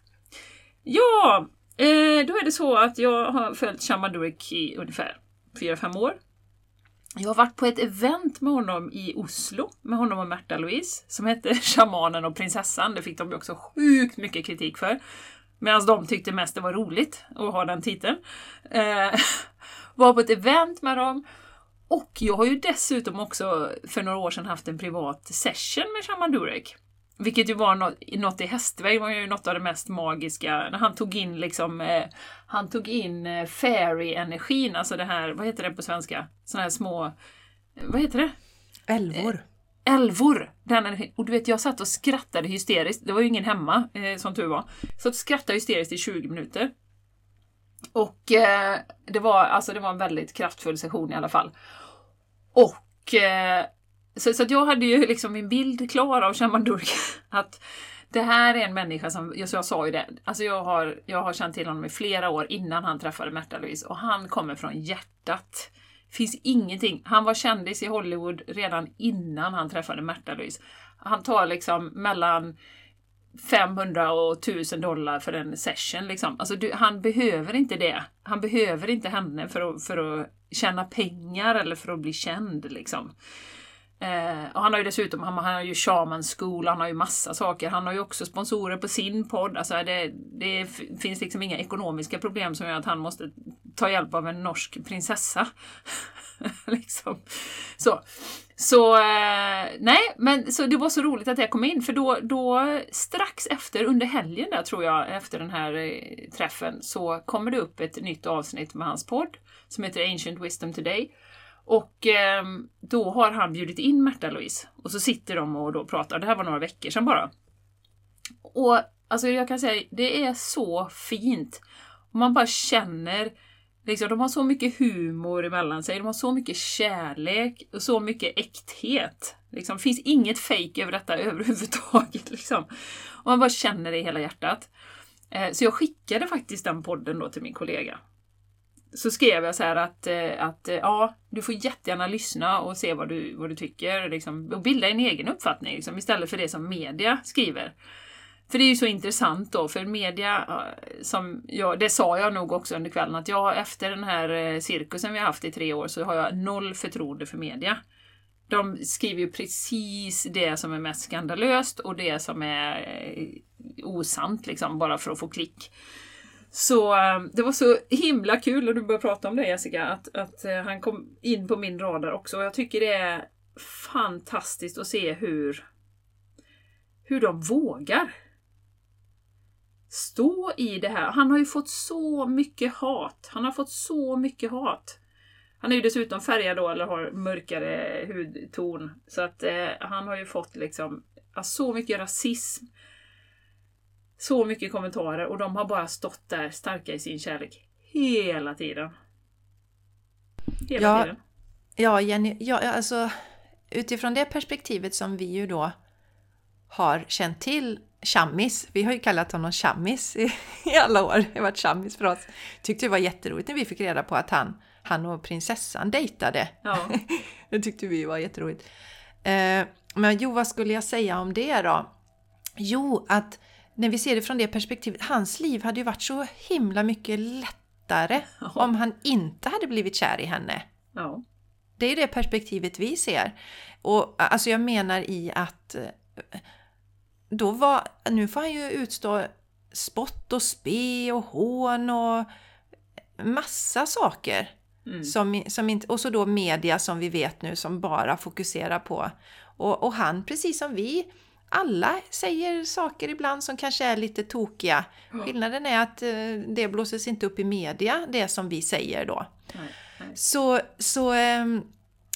Ja, eh, då är det så att jag har följt Shamadurik i ungefär 4-5 år. Jag har varit på ett event med honom i Oslo, med honom och Märta Louise, som hette Shamanen och prinsessan. Det fick de också sjukt mycket kritik för. Medan de tyckte mest det var roligt att ha den titeln. Eh, var på ett event med dem och jag har ju dessutom också för några år sedan haft en privat session med Shaman Durek. Vilket ju var något, något i hästväg, var ju något av det mest magiska. När han tog in liksom, eh, han tog in eh, fairy-energin, alltså det här, vad heter det på svenska? Såna här små, vad heter det? Älvor. Eh, älvor! Den energin. Och du vet, jag satt och skrattade hysteriskt. Det var ju ingen hemma, eh, som tur var. Så jag skrattade hysteriskt i 20 minuter. Och eh, det, var, alltså, det var en väldigt kraftfull session i alla fall. Och eh, så, så att jag hade ju liksom min bild klar av Shaman Att det här är en människa som, jag, jag sa ju det, alltså jag har, jag har känt till honom i flera år innan han träffade Märta Louise och han kommer från hjärtat. Finns ingenting. Han var kändis i Hollywood redan innan han träffade Märta Louise. Han tar liksom mellan 500 och 1000 dollar för en session. Liksom. Alltså, du, han behöver inte det. Han behöver inte henne för att, för att tjäna pengar eller för att bli känd. Liksom. Eh, och han har ju dessutom han, han har ju shaman school, han har ju massa saker. Han har ju också sponsorer på sin podd. Alltså det, det finns liksom inga ekonomiska problem som gör att han måste ta hjälp av en norsk prinsessa. liksom. Så, så eh, nej, men så det var så roligt att jag kom in för då, då strax efter, under helgen där tror jag, efter den här eh, träffen så kommer det upp ett nytt avsnitt med hans podd som heter Ancient Wisdom Today. Och eh, då har han bjudit in Märta Louise och så sitter de och då pratar. Det här var några veckor sedan bara. Och alltså jag kan säga, det är så fint. Man bara känner Liksom, de har så mycket humor emellan sig, de har så mycket kärlek och så mycket äkthet. Liksom, det finns inget fejk över detta överhuvudtaget. Liksom. Och man bara känner det i hela hjärtat. Eh, så jag skickade faktiskt den podden då till min kollega. Så skrev jag så här att, eh, att eh, ja, du får jättegärna lyssna och se vad du, vad du tycker liksom, och bilda en egen uppfattning liksom, istället för det som media skriver. För det är ju så intressant då, för media, som jag, det sa jag nog också under kvällen, att jag efter den här eh, cirkusen vi har haft i tre år så har jag noll förtroende för media. De skriver ju precis det som är mest skandalöst och det som är eh, osant, liksom, bara för att få klick. Så eh, det var så himla kul, och du började prata om det Jessica, att, att han kom in på min radar också. Och jag tycker det är fantastiskt att se hur, hur de vågar stå i det här. Han har ju fått så mycket hat. Han har fått så mycket hat. Han är ju dessutom färgad då, eller har mörkare hudton. Så att eh, han har ju fått liksom så mycket rasism. Så mycket kommentarer och de har bara stått där starka i sin kärlek. Hela tiden. Hela ja, tiden. Ja, Jenny, ja, alltså utifrån det perspektivet som vi ju då har känt till Chammis. Vi har ju kallat honom Chammis i, i alla år. Det har varit Chammis för oss. Tyckte det var jätteroligt när vi fick reda på att han, han och prinsessan dejtade. Ja. det tyckte vi var jätteroligt. Eh, men jo, vad skulle jag säga om det då? Jo, att när vi ser det från det perspektivet, hans liv hade ju varit så himla mycket lättare ja. om han inte hade blivit kär i henne. Ja. Det är det perspektivet vi ser. Och alltså jag menar i att då var, nu får han ju utstå spott och spe och hån och massa saker. Mm. Som, som inte, och så då media som vi vet nu som bara fokuserar på. Och, och han, precis som vi, alla säger saker ibland som kanske är lite tokiga. Skillnaden är att eh, det blåses inte upp i media, det som vi säger då. Nej. Så, så ehm,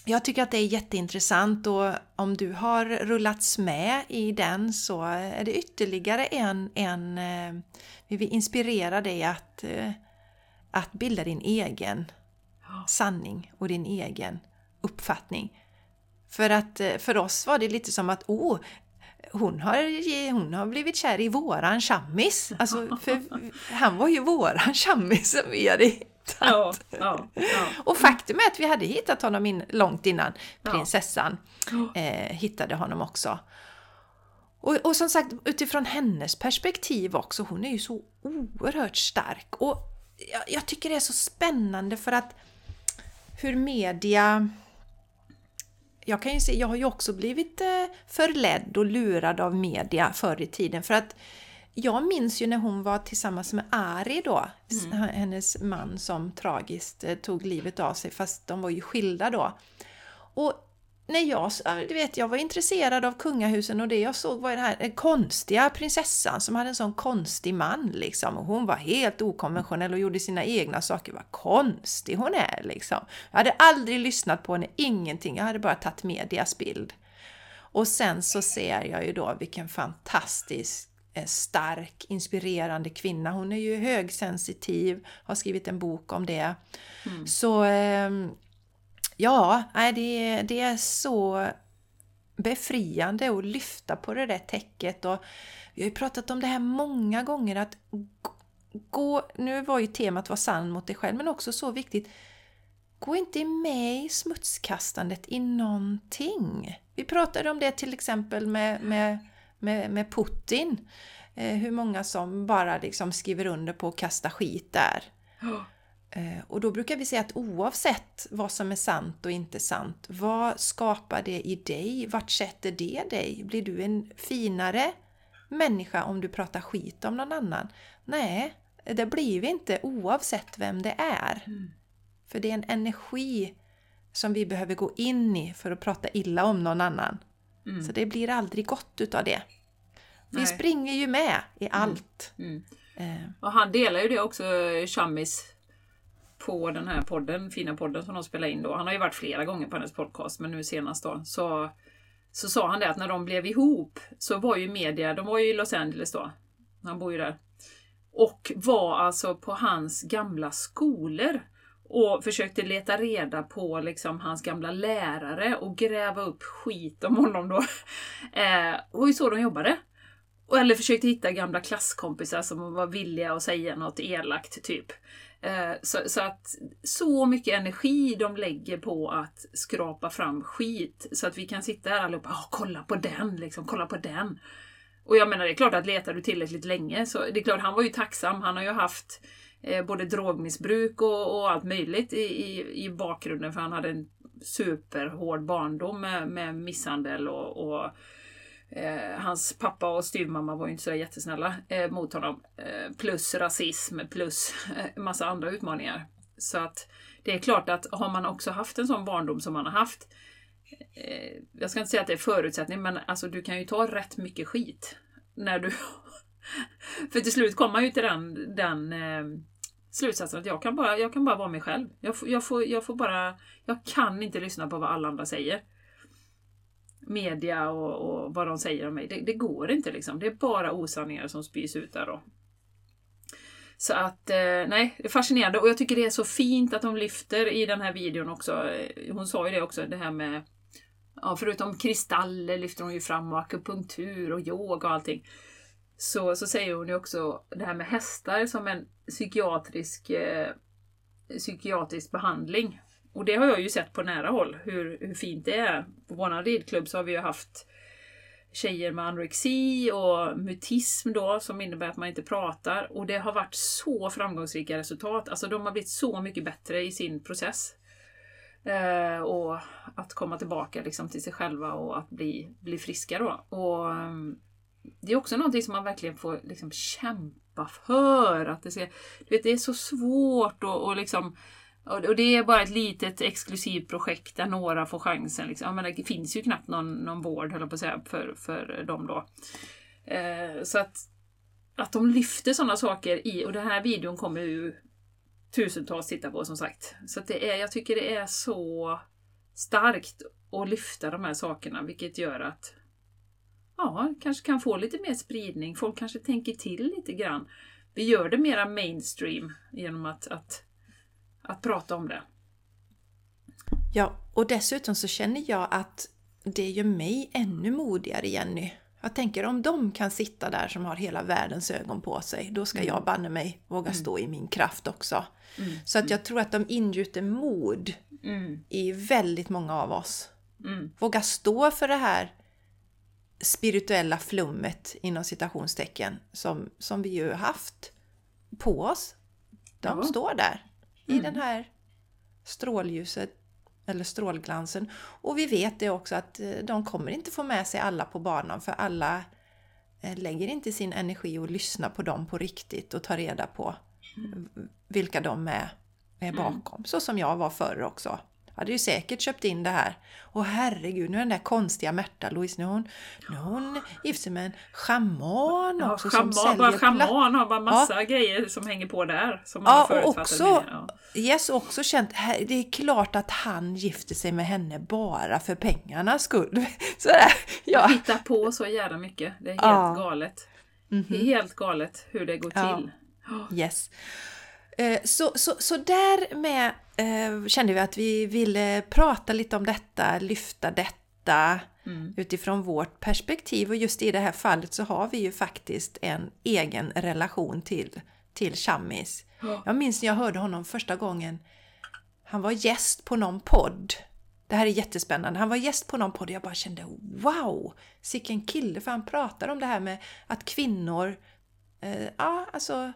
jag tycker att det är jätteintressant och om du har rullats med i den så är det ytterligare en, en eh, vi vill inspirera dig att, eh, att bilda din egen sanning och din egen uppfattning. För att eh, för oss var det lite som att oh, hon har, hon har blivit kär i våran chammis. Alltså, för han var ju våran chammis som vi hade Ja, ja, ja. Och faktum är att vi hade hittat honom in, långt innan prinsessan eh, hittade honom också. Och, och, som sagt, utifrån hennes perspektiv också, hon är ju så oerhört stark. Och jag, jag tycker det är så spännande för att hur media jag kan ju se, jag har ju också blivit eh, förledd och lurad av media förr i tiden för att jag minns ju när hon var tillsammans med Ari då, mm. hennes man som tragiskt eh, tog livet av sig fast de var ju skilda då. Och när jag, du vet, jag var intresserad av kungahusen och det jag såg var den här konstiga prinsessan som hade en sån konstig man liksom. Och hon var helt okonventionell och gjorde sina egna saker. Vad konstig hon är liksom. Jag hade aldrig lyssnat på henne, ingenting. Jag hade bara tagit medias bild. Och sen så ser jag ju då vilken fantastisk stark, inspirerande kvinna. Hon är ju högsensitiv, har skrivit en bok om det. Mm. Så ehm, ja, det, det är så befriande att lyfta på det där täcket. Och vi har ju pratat om det här många gånger att gå, nu var ju temat var sann mot dig själv, men också så viktigt, gå inte med i smutskastandet i någonting. Vi pratade om det till exempel med, med med, med Putin. Eh, hur många som bara liksom skriver under på att kasta skit där. Oh. Eh, och då brukar vi säga att oavsett vad som är sant och inte sant, vad skapar det i dig? Vart sätter det dig? Blir du en finare människa om du pratar skit om någon annan? Nej, det blir vi inte oavsett vem det är. Mm. För det är en energi som vi behöver gå in i för att prata illa om någon annan. Mm. Så det blir aldrig gott utav det. Vi Nej. springer ju med i allt. Mm. Eh, Och han delar ju det också, Chammis, på den här podden, fina podden som de spelar in då. Han har ju varit flera gånger på hennes podcast, men nu senast då. Så, så sa han det att när de blev ihop så var ju media, de var ju i Los Angeles då. Han bor ju där. Och var alltså på hans gamla skolor och försökte leta reda på liksom hans gamla lärare och gräva upp skit om honom då. Eh, och det var ju så de jobbade. Eller försökte hitta gamla klasskompisar som var villiga att säga något elakt, typ. Eh, Så, så att så mycket energi de lägger på att skrapa fram skit så att vi kan sitta här allihopa och kolla på den, liksom, kolla på den. Och jag menar, det är klart att letar du tillräckligt länge så det är klart, han var ju tacksam. Han har ju haft eh, både drogmissbruk och, och allt möjligt i, i, i bakgrunden för han hade en superhård barndom med, med misshandel och, och Eh, hans pappa och styvmamma var ju inte så jättesnälla eh, mot honom. Eh, plus rasism, plus eh, massa andra utmaningar. Så att det är klart att har man också haft en sån barndom som man har haft. Eh, jag ska inte säga att det är förutsättning, men alltså du kan ju ta rätt mycket skit. När du... För till slut kommer man ju till den, den eh, slutsatsen att jag kan, bara, jag kan bara vara mig själv. Jag, jag, får, jag får bara... Jag kan inte lyssna på vad alla andra säger media och, och vad de säger om mig. Det, det går inte liksom. Det är bara osanningar som spys ut där då. Så att, eh, nej, det är fascinerande och jag tycker det är så fint att de lyfter i den här videon också. Hon sa ju det också, det här med Ja, förutom kristaller lyfter hon ju fram och akupunktur och yoga och allting. Så, så säger hon ju också det här med hästar som en psykiatrisk, eh, psykiatrisk behandling. Och det har jag ju sett på nära håll, hur, hur fint det är. På vår ridklubb så har vi ju haft tjejer med anorexi och mutism då, som innebär att man inte pratar. Och det har varit så framgångsrika resultat. Alltså de har blivit så mycket bättre i sin process. Eh, och att komma tillbaka liksom till sig själva och att bli, bli friska då. Och ehm, det är också någonting som man verkligen får liksom kämpa för. Att det, ska, du vet, det är så svårt liksom, och, och liksom och det är bara ett litet exklusivt projekt där några får chansen. Liksom. Jag menar, det finns ju knappt någon, någon vård, höll jag på att säga, för, för dem då. Eh, så att, att de lyfter sådana saker i, och den här videon kommer ju tusentals titta på som sagt. Så att det är, jag tycker det är så starkt att lyfta de här sakerna, vilket gör att ja, kanske kan få lite mer spridning. Folk kanske tänker till lite grann. Vi gör det mera mainstream genom att, att, att prata om det. Ja, och dessutom så känner jag att det gör mig ännu modigare, Jenny. Jag tänker om de kan sitta där som har hela världens ögon på sig, då ska jag banne mig våga stå i min kraft också. Mm. Så att jag tror att de ingjuter mod Mm. i väldigt många av oss. Mm. Våga stå för det här spirituella flummet inom citationstecken som, som vi ju haft på oss. De Ja. står där i Mm. den här strålljuset eller strålglansen. Och vi vet det också att eh, de kommer inte få med sig alla på banan för alla eh, lägger inte sin energi och lyssnar på dem på riktigt och tar reda på vilka de är, är bakom. Så som jag var förr också. Hade ju säkert köpt in det här. Och herregud, nu är den där konstiga Märta Louise, nu hon, nu hon gift sig med en schaman Ja, också som schaman, säljer bara schaman har bara massa grejer som hänger på där. Som Ja, och också, meningar. Ja. yes, också känt, det är klart att han gifter sig med henne bara för pengarnas skull. Sådär, ja. Hitta på så jävla mycket. Det är helt Ja. galet. Det är helt galet hur det går Ja. till. Yes. Eh, Så, så, så därmed eh, kände vi att vi ville prata lite om detta, lyfta detta Mm. utifrån vårt perspektiv. Och just i det här fallet så har vi ju faktiskt en egen relation till, till Chammis. Ja. Jag minns när jag hörde honom första gången. Han var gäst på någon podd. Det här är jättespännande. Han var gäst på någon podd och jag bara kände wow! Sicken kille! För han pratar om det här med att kvinnor eh, ja, alltså,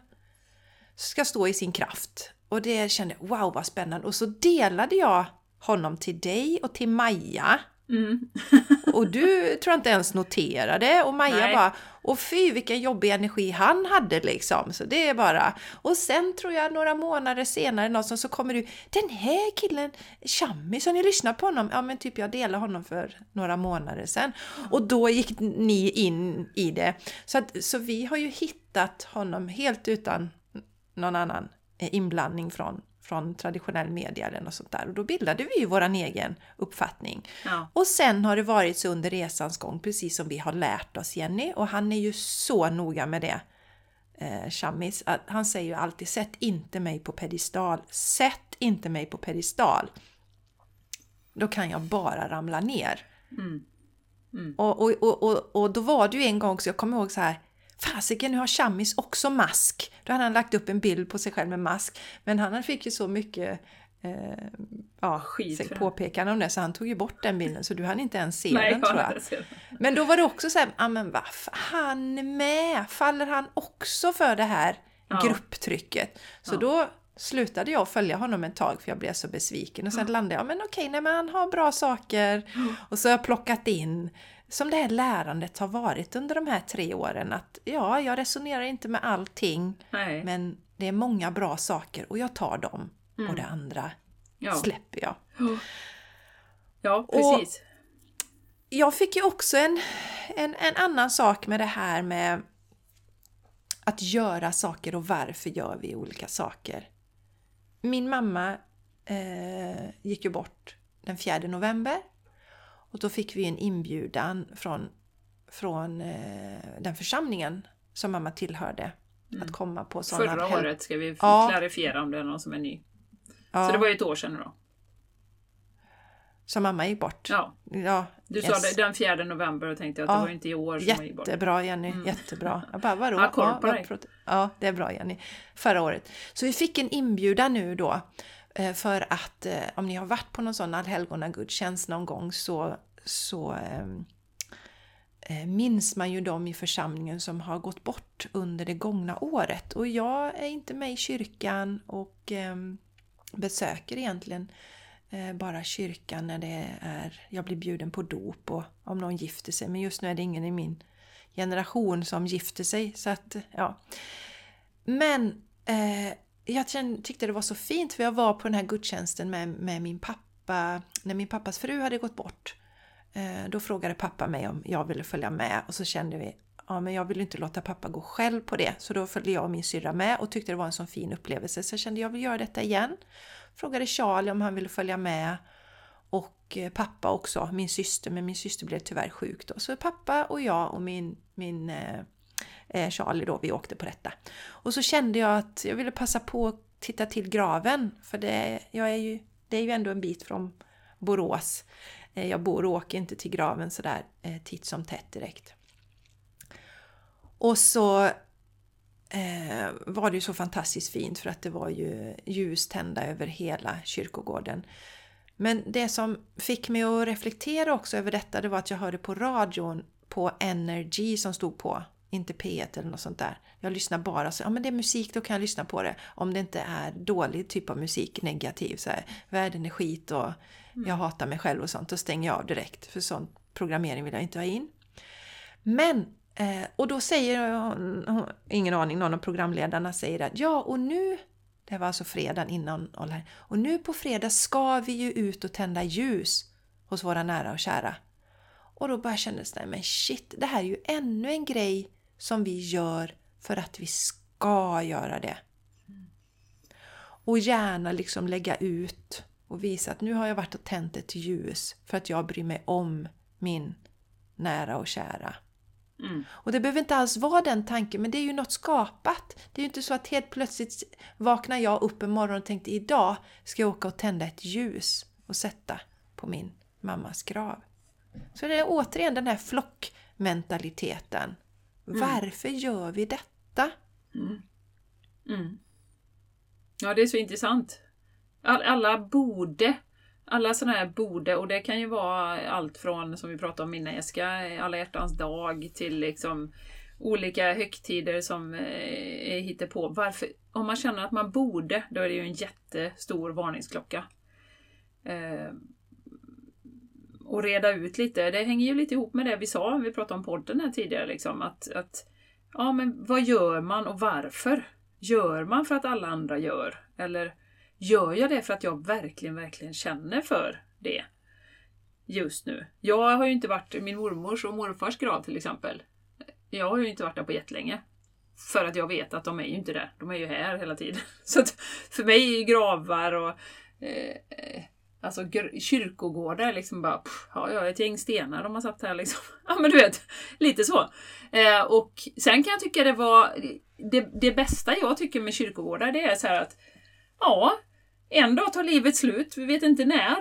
ska stå i sin kraft. Och det kände wow vad spännande! Och så delade jag honom till dig och till Maja. Mm. Och du tror jag inte ens noterade och Maja Nej. bara Och fy vilken jobbig energi han hade liksom. Så det är bara... Och sen tror jag några månader senare någonstans så kommer du Den här killen, Chammy, så ni lyssnar på honom? Ja men typ jag delade honom för några månader sedan. Och då gick ni in i det. Så, att, så vi har ju hittat honom helt utan någon annan inblandning från från traditionell media eller något sånt där. Och då bildade vi ju våran egen uppfattning. Ja. Och sen har det varit så under resans gång, precis som vi har lärt oss Jenny. Och han är ju så noga med det, eh, Shamis. Att han säger ju alltid, sätt inte mig på pedestal. Sätt inte mig på pedestal. Då kan jag bara ramla ner. Mm. Mm. Och, och, och, och, och då var det ju en gång så jag kommer ihåg så här, fasiken nu har Chammis också mask. Då hade han lagt upp en bild på sig själv med mask. Men han fick ju så mycket eh, ja, Skit påpekande om det så han tog ju bort den bilden så du hann inte ens se Nej, den tror jag. jag. Men då var det också så här, ja men va, han med, faller han också för det här Ja. grupptrycket? Så Ja. då slutade jag följa honom ett tag för jag blev så besviken och sen landade jag, men okej, nej men han har bra saker och så har jag plockat in som det här lärandet har varit under de här tre åren att ja, jag resonerar inte med allting Nej. men det är många bra saker och jag tar dem och Mm. det andra Ja. släpper jag. ja, precis. jag fick ju också en, en, en annan sak med det här med att göra saker och varför gör vi olika saker. Min mamma eh, gick ju bort den 4 november och då fick vi en inbjudan från, från eh, den församlingen som mamma tillhörde att komma på sådana Mm. Förra helg- året ska vi Ja. klarifiera om det är någon som är ny. Ja, Så det var ju ett år sedan då. som mamma gick bort. Ja, Ja, du yes. sa det den 4 november och tänkte att Ja, det var inte i år som hon gick bort. Jättebra Jenny, jättebra. Jag bara, vadå? Ja, ja, det är bra Jenny. Förra året. Så vi fick en inbjudan nu då Eh, för att eh, om ni har varit på någon sån allhelgonagudstjänst någon gång så, så ehm, eh, minns man ju dem i församlingen som har gått bort under det gångna året. Och jag är inte med i kyrkan och ehm, besöker egentligen eh, bara kyrkan när det är, jag blir bjuden på dop och om någon gifter sig. Men just nu är det ingen i min generation som gifter sig. Så att, ja. Men eh, jag tyckte det var så fint för jag var på den här gudstjänsten med, med min pappa när min pappas fru hade gått bort. Eh, då frågade pappa mig om jag ville följa med och så kände vi Ja, men jag vill inte låta pappa gå själv på det. Så då följde jag och min syrra med och tyckte det var en sån fin upplevelse. Så jag kände jag vill göra detta igen. Frågade Charlie om han ville följa med. Och eh, pappa också, min syster. Men min syster blev tyvärr sjuk då. Så pappa och jag och min, min eh, eh, Charlie då, vi åkte på detta. Och så kände jag att jag ville passa på att titta till graven. För det, jag är ju, det är ju ändå en bit från Borås. Eh, Jag bor och åker inte till graven sådär eh, titt som tätt direkt. Och så eh, var det ju så fantastiskt fint för att det var ju ljus tända över hela kyrkogården. Men det som fick mig att reflektera också över detta det var att jag hörde på radion på Energy som stod på, inte P1 eller något sånt där. Jag lyssnar bara så, ja men det är musik, då kan jag lyssna på det. Om det inte är dålig typ av musik, negativ, så här, världen är skit och jag hatar mig själv och sånt, då stänger jag av direkt. För sån programmering vill jag inte ha in. Men, eh, och då säger, hon- ingen aning, någon av programledarna säger att ja och nu, det var alltså fredagen innan, här, och nu på fredag ska vi ju ut och tända ljus hos våra nära och kära. Och då bara kändes det, men shit, det här är ju ännu en grej som vi gör för att vi ska göra det. Och gärna liksom lägga ut och visa att nu har jag varit och tänt ett ljus för att jag bryr mig om min nära och kära. Mm. Och det behöver inte alls vara den tanken, men det är ju något skapat. Det är ju inte så att helt plötsligt vaknar jag upp en morgon och tänkte idag ska jag åka och tända ett ljus och sätta på min mammas grav. Så det är återigen den här flockmentaliteten. Varför gör vi detta? Mm. Ja, det är så intressant. All, alla borde, alla sådana här borde, och det kan ju vara allt från, som vi pratade om Minneska, alla hjärtans dag, till liksom olika högtider som eh, hittar på. Varför? Om man känner att man borde, då är det ju en jättestor varningsklocka. Eh, och reda ut lite. Det hänger ju lite ihop med det vi sa, vi pratade om podden här tidigare. Liksom, att, att, ja, men vad gör man och varför? Gör man för att alla andra gör? Eller gör jag det för att jag verkligen, verkligen känner för det? Just nu. Jag har ju inte varit i min mormors och morfars grav till exempel. Jag har ju inte varit där på jättelänge. För att jag vet att de är ju inte där. De är ju här hela tiden. Så att för mig är ju gravar och eh, eh Alltså kyrkogårdar liksom bara, pff, ja, jag ett gäng stenar de har satt här liksom. Ja men du vet, lite så. Eh, och sen kan jag tycka det var, det, det bästa jag tycker med kyrkogårdar det är så här att, ja, en dag tar livet slut, vi vet inte när.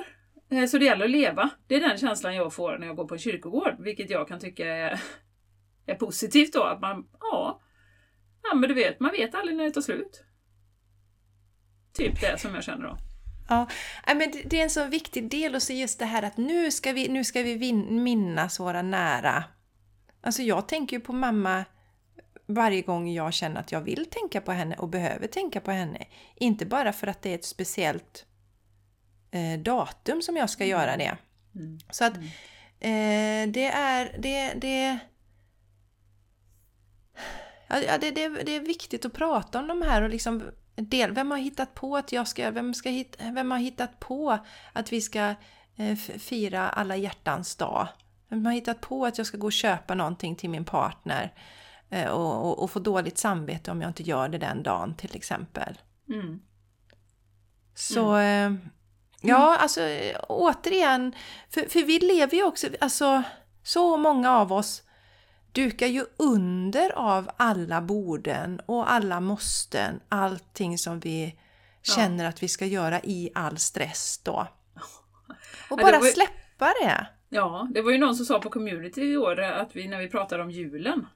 Eh, så det gäller att leva. Det är den känslan jag får när jag går på en kyrkogård, vilket jag kan tycka är, är positivt då. Att man, ja, ja men du vet, man vet aldrig när det tar slut. Typ det som jag känner då. Ja, men det är en så viktig del och så just det här att nu ska vi, nu ska vi minnas våra nära. Alltså jag tänker ju på mamma varje gång jag känner att jag vill tänka på henne och behöver tänka på henne. Inte bara för att det är ett speciellt eh, datum som jag ska göra det. Mm. Så att eh, det är... Det, det, ja, det, det, det är viktigt att prata om de här och liksom del, vem har hittat på att jag ska, vem, ska hit, vem har hittat på att vi ska eh, fira alla hjärtans dag? Vem har hittat på att jag ska gå och köpa någonting till min partner eh, och, och, och, få dåligt samvete om jag inte gör det den dagen till exempel? Mm. Så mm. Eh, ja, alltså återigen, för, för vi lever ju också, alltså så många av oss dukar ju under av alla borden och alla måsten, allting som vi känner ja. att vi ska göra i all stress då. Och bara ja, släppa det! Ja, det var ju någon som sa på community i år att vi, när vi pratade om julen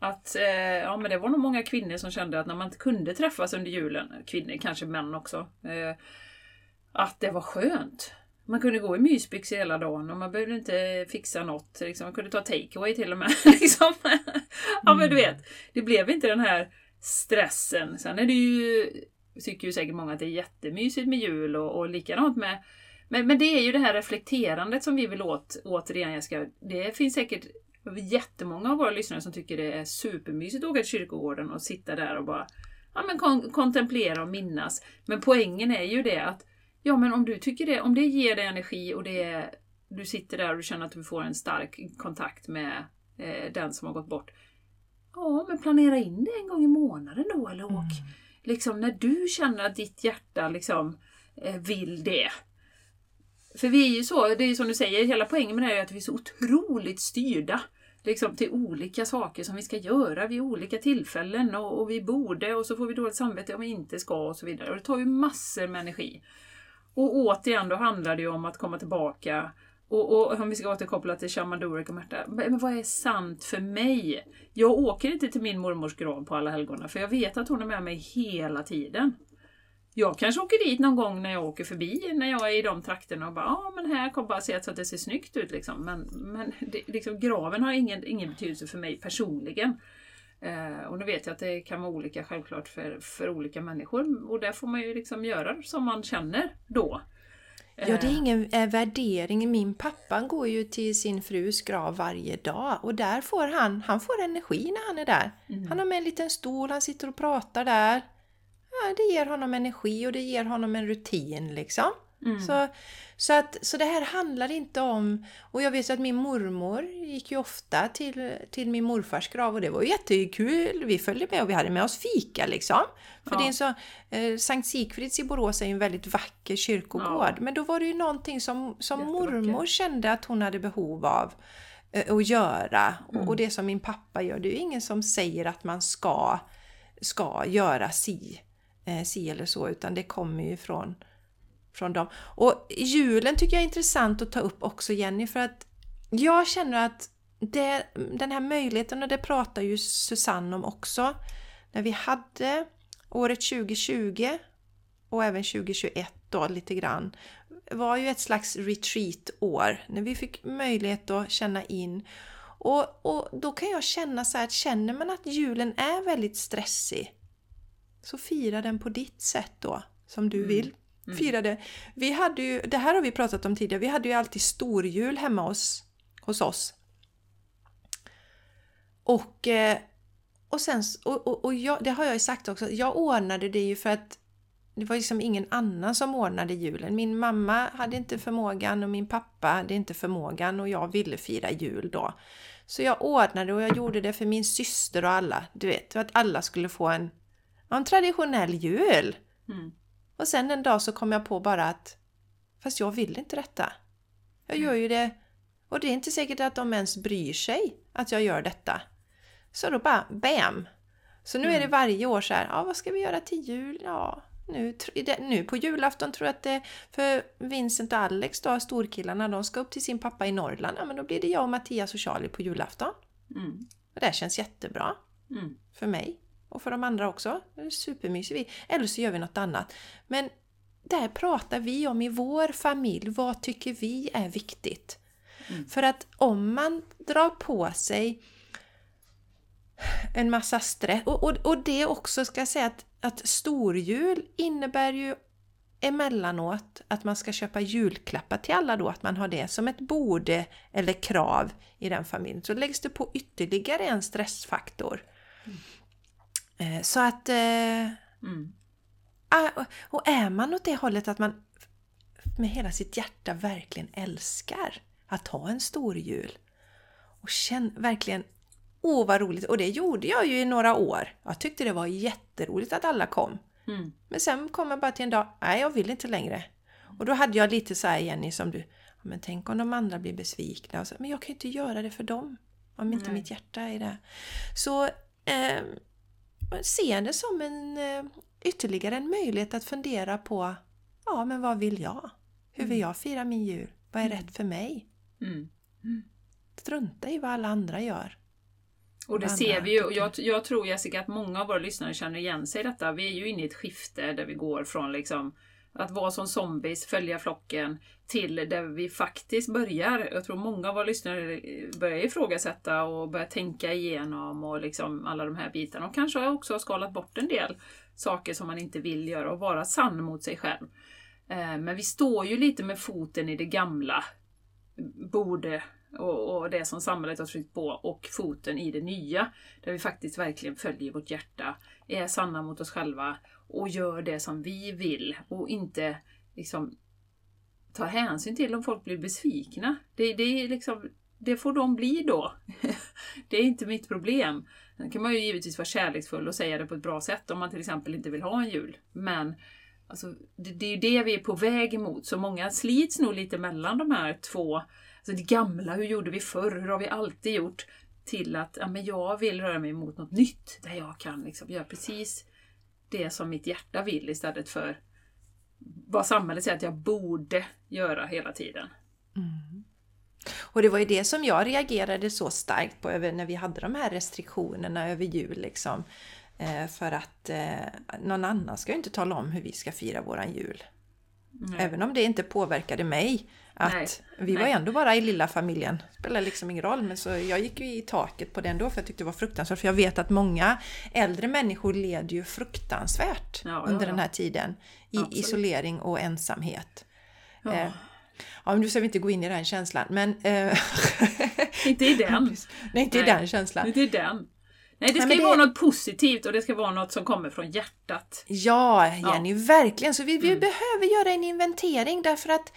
att eh, ja, men det var nog många kvinnor som kände att när man inte kunde träffas under julen, kvinnor, kanske män också, eh, att det var skönt. Man kunde gå i mysbyxor hela dagen och man behövde inte fixa något. Liksom. Man kunde ta takeaway till och med. liksom. ja men du vet, det blev inte den här stressen. Sen är det ju, tycker ju säkert många att det är jättemysigt med jul och, och likadant med men, men det är ju det här reflekterandet som vi vill åt, återigen Jessica. Det finns säkert jättemånga av våra lyssnare som tycker det är supermysigt att åka till kyrkogården och sitta där och bara ja, men kon kontemplera och minnas. Men poängen är ju det att Ja, men om du tycker det, om det ger dig energi och det du sitter där och du känner att du får en stark kontakt med eh, den som har gått bort. Ja, men planera in det en gång i månaden då eller åk. Mm. Liksom när du känner att ditt hjärta liksom eh, vill det. För vi är ju så, det är ju som du säger, hela poängen med det är att vi är så otroligt styrda liksom till olika saker som vi ska göra vid olika tillfällen och, och vi borde och så får vi dåligt samvete om vi inte ska och så vidare. Och det tar ju massor med energi. Och återigen, då handlar det ju om att komma tillbaka och, och om vi ska återkoppla till Shaman Durek och Märta, men vad är sant för mig? Jag åker inte till min mormors grav på alla helgona för jag vet att hon är med mig hela tiden. Jag kanske åker dit någon gång när jag åker förbi, när jag är i de trakterna och bara ja ah, men här kom bara se så att det ser snyggt ut liksom. Men, men det, liksom, graven har ingen, ingen betydelse för mig personligen. Eh, och nu vet jag att det kan vara olika självklart för, för olika människor och där får man ju liksom göra som man känner då. Ja, det är eh. ingen eh, värdering. Min pappa går ju till sin frus grav varje dag och där får han, han får energi när han är där. Mm. Han har med en liten stol, han sitter och pratar där. Ja, det ger honom energi och det ger honom en rutin liksom. Mm. Så, så, att, så det här handlar inte om... Och jag vet att min mormor gick ju ofta till, till min morfars grav och det var jättekul. Vi följde med och vi hade med oss fika liksom. För ja. det är så, eh, Sankt Sigfrids i Borås är en väldigt vacker kyrkogård. Ja. Men då var det ju någonting som, som mormor kände att hon hade behov av eh, att göra. Mm. Och det som min pappa gör, det är ju ingen som säger att man ska, ska göra si, eh, si eller så, utan det kommer ju från från dem. Och julen tycker jag är intressant att ta upp också Jenny för att jag känner att det, den här möjligheten, och det pratar ju Susanne om också, när vi hade året 2020 och även 2021 då lite grann, var ju ett slags retreat-år när vi fick möjlighet att känna in och, och då kan jag känna så här att känner man att julen är väldigt stressig så fira den på ditt sätt då, som du mm. vill Mm. Firade. Vi hade ju, det här har vi pratat om tidigare, vi hade ju alltid storjul hemma hos, hos oss. Och, eh, och sen, och, och, och jag, det har jag ju sagt också, jag ordnade det ju för att det var liksom ingen annan som ordnade julen. Min mamma hade inte förmågan och min pappa hade inte förmågan och jag ville fira jul då. Så jag ordnade och jag gjorde det för min syster och alla. Du vet, för att alla skulle få en, en traditionell jul. Mm. Och sen en dag så kom jag på bara att fast jag vill inte detta. Jag gör ju det och det är inte säkert att de ens bryr sig att jag gör detta. Så då bara BAM! Så nu är det Mm. varje år så här, ja vad ska vi göra till jul? Ja, nu, nu på julafton tror jag att det för Vincent och Alex då, storkillarna, de ska upp till sin pappa i Norrland. Ja men då blir det jag och Mattias och Charlie på julafton. Mm. Och det känns jättebra Mm. för mig och för de andra också. Supermysigt. Vi- Eller så gör vi något annat. Men där pratar vi om i vår familj, vad tycker vi är viktigt? Mm. För att om man drar på sig en massa stress, och, och, och det också ska jag säga att, att storjul innebär ju emellanåt att man ska köpa julklappar till alla då, att man har det som ett borde eller krav i den familjen. Så läggs det på ytterligare en stressfaktor. Eh, Så att... eh, Mm. Ah, Och är man åt det hållet att man med hela sitt hjärta verkligen älskar att ha en stor jul och känn, verkligen Åh vad roligt! Och det gjorde jag ju i några år. Jag tyckte det var jätteroligt att alla kom. Mm. Men sen kom jag bara till en dag, nej jag vill inte längre. Och då hade jag lite så här Jenny som du, "Ja, men tänk om de andra blir besvikna. Och så, men jag kan ju inte göra det för dem. Om inte Nej. mitt hjärta är det. Så eh, se det som en eh, ytterligare en möjlighet att fundera på, ja men vad vill jag? Hur vill Mm. jag fira min jul? Vad är Mm. rätt för mig? Mm. Strunta i vad alla andra gör. Och det ser vi ju. Jag, jag tror Jessica att många av våra lyssnare känner igen sig i detta. Vi är ju inne i ett skifte där vi går från liksom att vara som zombies, följa flocken, till där vi faktiskt börjar. Jag tror många av våra lyssnare börjar ifrågasätta och börjar tänka igenom och liksom alla de här bitarna. Och kanske också har skalat bort en del saker som man inte vill göra och vara sann mot sig själv. Eh, men vi står ju lite med foten i det gamla. Borde och, och det som samhället har tryckt på och foten i det nya. Där vi faktiskt verkligen följer vårt hjärta, är sanna mot oss själva och gör det som vi vill och inte liksom tar hänsyn till om folk blir besvikna. Det, det, är liksom, det får de bli då. det är inte mitt problem. Sen kan man ju givetvis vara kärleksfull och säga det på ett bra sätt om man till exempel inte vill ha en jul. Men alltså, det, det är ju det vi är på väg emot. Så många slits nog lite mellan de här två. Alltså det gamla, hur gjorde vi förr? Hur har vi alltid gjort? Till att ja, men jag vill röra mig mot något nytt. Där jag kan liksom göra precis det som mitt hjärta vill istället för vad samhället säger att jag borde göra hela tiden. Och det var ju det som jag reagerade så starkt på över när vi hade de här restriktionerna över jul. Liksom. Eh, för att eh, någon annan ska ju inte tala om hur vi ska fira våran jul. Nej. Även om det inte påverkade mig. Att Nej, vi var nej. ändå bara i lilla familjen. Det spelar liksom ingen roll. Men så jag gick ju i taket på det ändå för jag tyckte det var fruktansvärt. För jag vet att många äldre människor led ju fruktansvärt Ja, ja, under ja. den här tiden. I Absolut. isolering och ensamhet. Ja. Eh, Ja, men nu ska vi inte gå in i den känslan. Men... Eh, Inte i den. Nej, inte i Nej. den känslan. Inte i den. Nej, det ska men ju det- vara något positivt och det ska vara något som kommer från hjärtat. Ja, Jenny, verkligen. Så vi, vi behöver göra en inventering därför att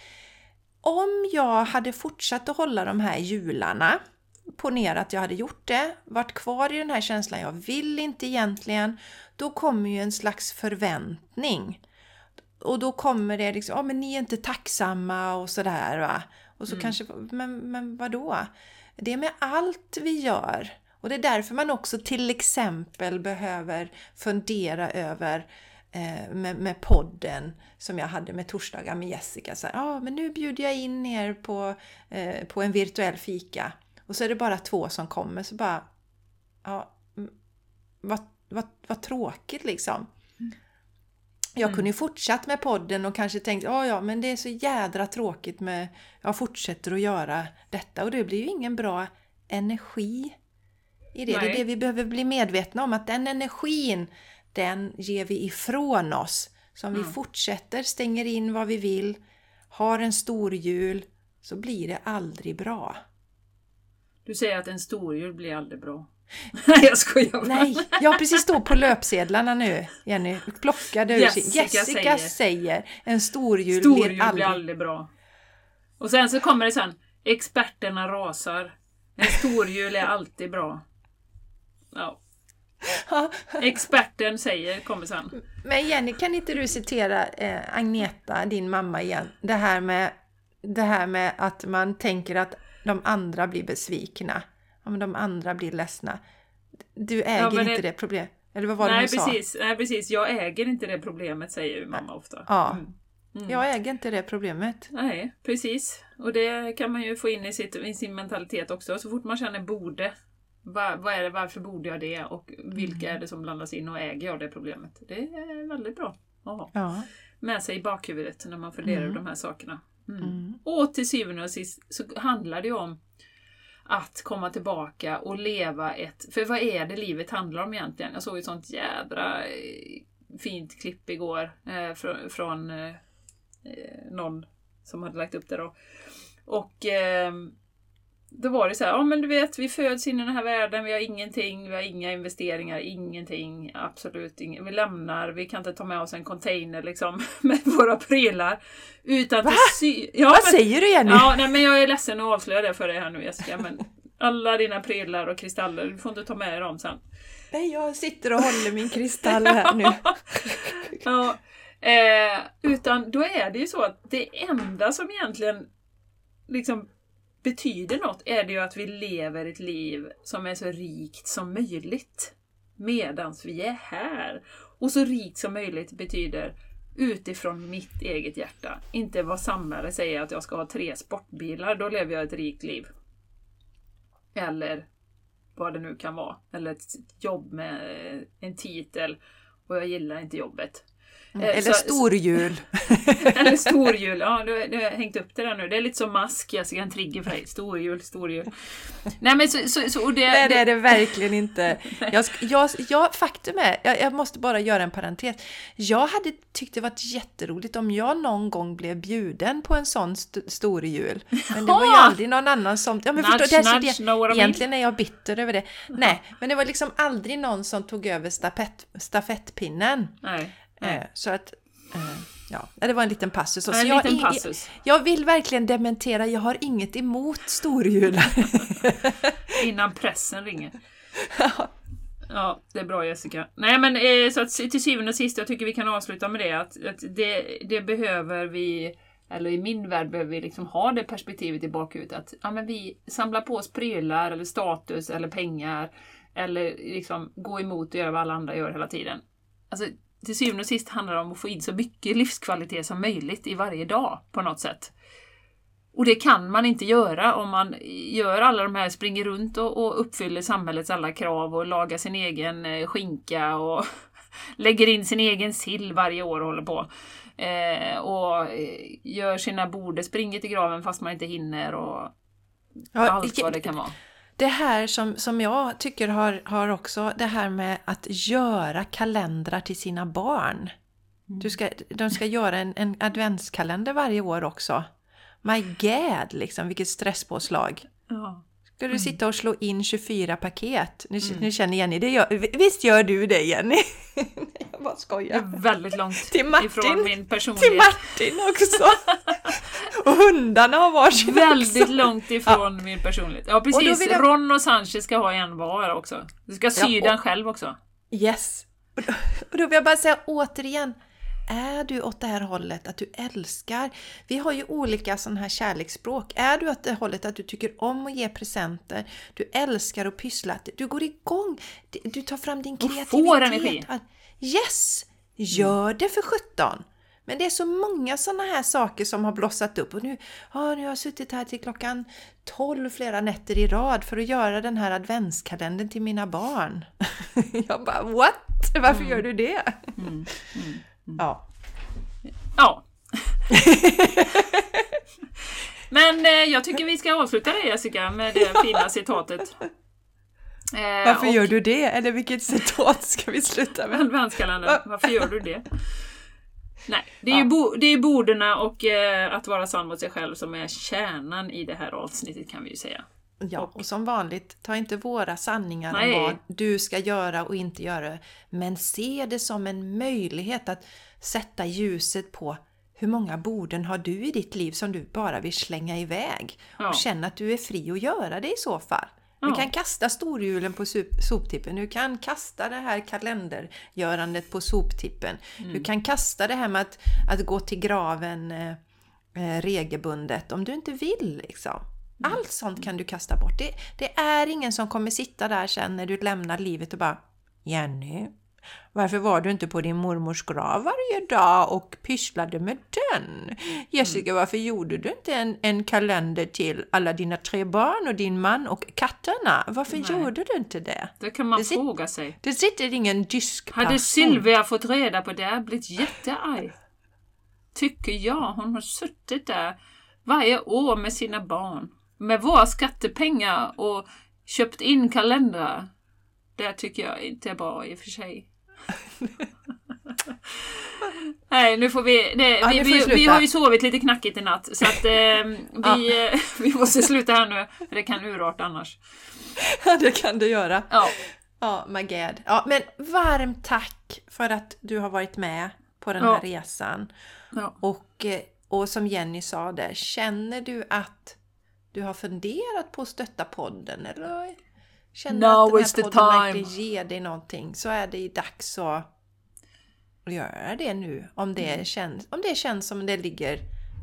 om jag hade fortsatt att hålla de här jularna, ponera att jag hade gjort det, varit kvar i den här känslan, jag vill inte egentligen, då kommer ju en slags förväntning. Och då kommer det liksom, ja men ni är inte tacksamma och sådär va. Och så kanske, men, men vadå? Det är med allt vi gör. Och det är därför man också till exempel behöver fundera över med, med podden som jag hade med torsdagar med Jessica. Så ja, men nu bjuder jag in er på, eh, på en virtuell fika. Och så är det bara två som kommer. Så bara, ja, mm, vad, vad, vad tråkigt liksom. Jag kunde ju fortsatt med podden och kanske tänkt, ja ja men det är så jädra tråkigt med, jag fortsätter att göra detta och det blir ju ingen bra energi i det. Det är Nej. det vi behöver bli medvetna om, att den energin, den ger vi ifrån oss Så om vi Mm. fortsätter, stänger in vad vi vill, har en stor jul, så blir det aldrig bra. Du säger att en storjul blir aldrig bra. Nej, jag skojar bara. Nej, jag har precis stå på löpsedlarna nu, Jenny. Plockade ur Jessica Jessica säger. säger en storjul Storjul blir aldrig... blir aldrig bra. Och sen så kommer det sen, experterna rasar. En storjul är alltid bra. Ja. Ja, Experten säger, kommer sen. Men Jenny, kan inte du citera eh, Agneta, din mamma igen? Det här, med, det här med att man tänker att de andra blir besvikna. Om de andra blir ledsna. Du äger men inte det- det problemet. Eller vad var det Nej hon sa? precis, nej precis, jag äger inte det problemet säger mamma ofta. Ja. Mm. Mm. Jag äger inte det problemet. Nej, precis. Och det kan man ju få in i, sitt, i sin mentalitet också. Så fort man känner borde. Va, vad är det, varför borde jag det? Och vilka är det som blandas in och äger jag det problemet? Det är väldigt bra att ha Ja. med sig i bakhuvudet när man funderar Mm. över de här sakerna. Mm. Mm. Och till syvende och sist så handlar det ju om att komma tillbaka och leva ett... För vad är det livet handlar om egentligen? Jag såg ett sånt jädra eh, fint klipp igår eh, från, från eh, eh, någon som hade lagt upp det då. Och eh, då var det så här, ja men du vet vi föds in i den här världen, vi har ingenting, vi har inga investeringar, ingenting, absolut inget. Vi lämnar, vi kan inte ta med oss en container liksom med våra prylar. Utan Va? sy- ja, Vad men- säger du Jenny? Ja, nej, men jag är ledsen att avslöja det för dig här nu Jessica, men alla dina prylar och kristaller, du får inte ta med dig dem sen. Nej, jag sitter och håller min kristall här nu. Ja, eh, utan då är det ju så att det enda som egentligen liksom betyder något är det ju att vi lever ett liv som är så rikt som möjligt medans vi är här. Och så rikt som möjligt betyder utifrån mitt eget hjärta. Inte vad samhället säger att jag ska ha tre sportbilar, då lever jag ett rikt liv. Eller vad det nu kan vara. Eller ett jobb med en titel och jag gillar inte jobbet. Eh, Eller så- storjul. Eller storjul, ja du, har hängt upp det där nu. Det är lite som mask, jag ska en trigger för dig. Storjul, storjul. Nej men så, så, så och det, Nej, det är det verkligen inte. Jag, jag, jag, faktum är, jag, jag måste bara göra en parentes. Jag hade tyckt det varit jätteroligt om jag någon gång blev bjuden på en sån st- stor jul. Men det var ju aldrig någon annan som... Ja, men Nudge, förstår, det, är nudge, det, egentligen är jag bitter över det. Nej, men det var liksom aldrig någon som tog över stafett, stafettpinnen. Nej. Eh. Så att... eh, Ja, det var en liten passus. Så En jag, liten passus. jag vill verkligen dementera, jag har inget emot storjular. Innan pressen ringer. Ja, det är bra Jessica. Nej men eh, så att till syvende och sist, jag tycker vi kan avsluta med det att, att det, det behöver vi eller i min värld behöver vi liksom ha det perspektivet i bakhuvudet att ja, men vi samlar på oss prylar eller status eller pengar eller liksom gå emot och göra vad alla andra gör hela tiden. Alltså, till syvende och sist handlar det om att få in så mycket livskvalitet som möjligt i varje dag på något sätt. Och det kan man inte göra om man gör alla de här, springer runt och, och uppfyller samhällets alla krav och lagar sin egen eh, skinka och lägger in sin egen sill varje år och håller på. Eh, och eh, gör sina bord, springer till graven fast man inte hinner och Ja, allt vad det kan vara. Det här som, som jag tycker har, har också det här med att göra kalendrar till sina barn. Du ska, de ska göra en, en adventskalender varje år också. My God, liksom vilket stresspåslag. Ja. Ska Mm. du sitta och slå in 24 paket? Nu, nu känner Jenny, det gör, visst gör du det Jenny? jag bara Det skojar. är väldigt långt Till Martin. ifrån min Till personlighet. Martin också! och hundarna har varsin Väldigt också. långt ifrån min personlighet. Ja Och precis, vill jag- Ron och Sanchez ska ha en var också. Du ska sy Ja, och- den själv också. Yes! Och då, och då vill jag bara säga återigen, är du åt det här hållet att du älskar? Vi har ju olika sådana här kärleksspråk. Är du åt det hållet att du tycker om att ge presenter, du älskar att pyssla, du går igång, du tar fram din får kreativitet. energi. Att- Yes! Gör det för 17! Men det är så många sådana här saker som har blossat upp och nu, ja, nu har jag suttit här till klockan 12 flera nätter i rad för att göra den här adventskalendern till mina barn. jag bara what? Varför gör du det? Mm. Ja. Ja. Men eh, jag tycker vi ska avsluta det Jessica med det fina citatet. Eh, Varför och gör du det? Eller vilket citat ska vi sluta med? Adventskalendern, varför gör du det? Nej, det är ju bo, det är borden och eh, att vara sann mot sig själv som är kärnan i det här avsnittet kan vi ju säga. Ja, och som vanligt, ta inte våra sanningar Nej. om vad du ska göra och inte göra. Men se det som en möjlighet att sätta ljuset på hur många borden har du i ditt liv som du bara vill slänga iväg? Ja. Och känna att du är fri att göra det i så fall. Du kan kasta storhjulen på soptippen, du kan kasta det här kalendergörandet på soptippen. Mm. Du kan kasta det här med att, att gå till graven eh, eh, regelbundet om du inte vill. Liksom. Mm. Allt sånt kan du kasta bort. Det, det är ingen som kommer sitta där sen när du lämnar livet och bara Jenny, varför var du inte på din mormors grav varje dag och pysslade med den? Jessica, varför gjorde du inte en, en kalender till alla dina tre barn och din man och katterna? Varför Nej. gjorde du inte det? Det kan man Det sit- fråga sig. Det sitter ingen dyskperson. Hade Sylvia fått reda på det blivit jättearg. Tycker jag. Hon har suttit där varje år med sina barn. Med våra skattepengar och köpt in kalendrar. Det tycker jag inte är bra i och för sig. Nej, nu får vi... Det, Ja, vi, nu får vi vi, har ju sovit lite knackigt i natt så att eh, vi, eh, vi måste sluta här nu. för Det kan urarta annars. Ja, det kan du göra. Ja, Ja, my god. Ja, men varmt tack för att du har varit med på den Ja. här resan. ja. Och, eh, och som Jenny sa där, känner du att du har funderat på att stötta podden? Eller känner Now att den is the här podden verkligen ger dig någonting? Så är det dags att göra det nu. Om det, Mm. känns, om det känns som det ligger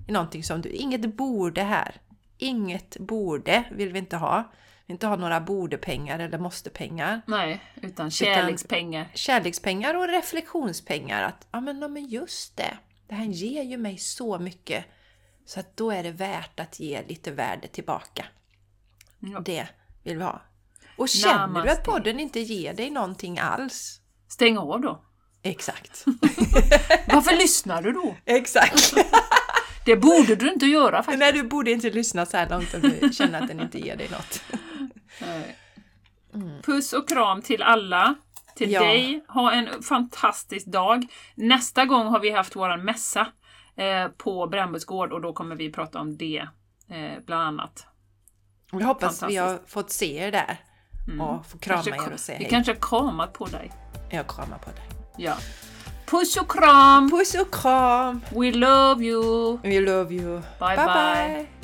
i någonting som du... Inget borde här. Inget borde vill vi inte ha. Vi vill inte ha några bordepengar eller måste-pengar Nej, utan kärlekspengar. kärlekspengar och reflektionspengar. Att ja men, ja, men just det, det här ger ju mig så mycket. Så att då är det värt att ge lite värde tillbaka. Ja. Det vill vi ha. Och känner du Namaste. att podden inte ger dig någonting alls? Stäng av då. Exakt. Varför lyssnar du då? Exakt. Det borde du inte göra faktiskt. Nej, du borde inte lyssna så här långt om du känner att den inte ger dig något. Nej. Puss och kram till alla. Till Ja. dig. Ha en fantastisk dag. Nästa gång har vi haft våran mässa eh, på Brännbots gård och då kommer vi prata om det eh, bland annat. Jag hoppas vi har fått se er där. Och få krama Kanske- er och säga vi hej. kanske har kramat på dig. Jag kramar på dig. Ja. Puss och kram! Puss och kram! We love you! We love you. Bye, bye. bye. bye.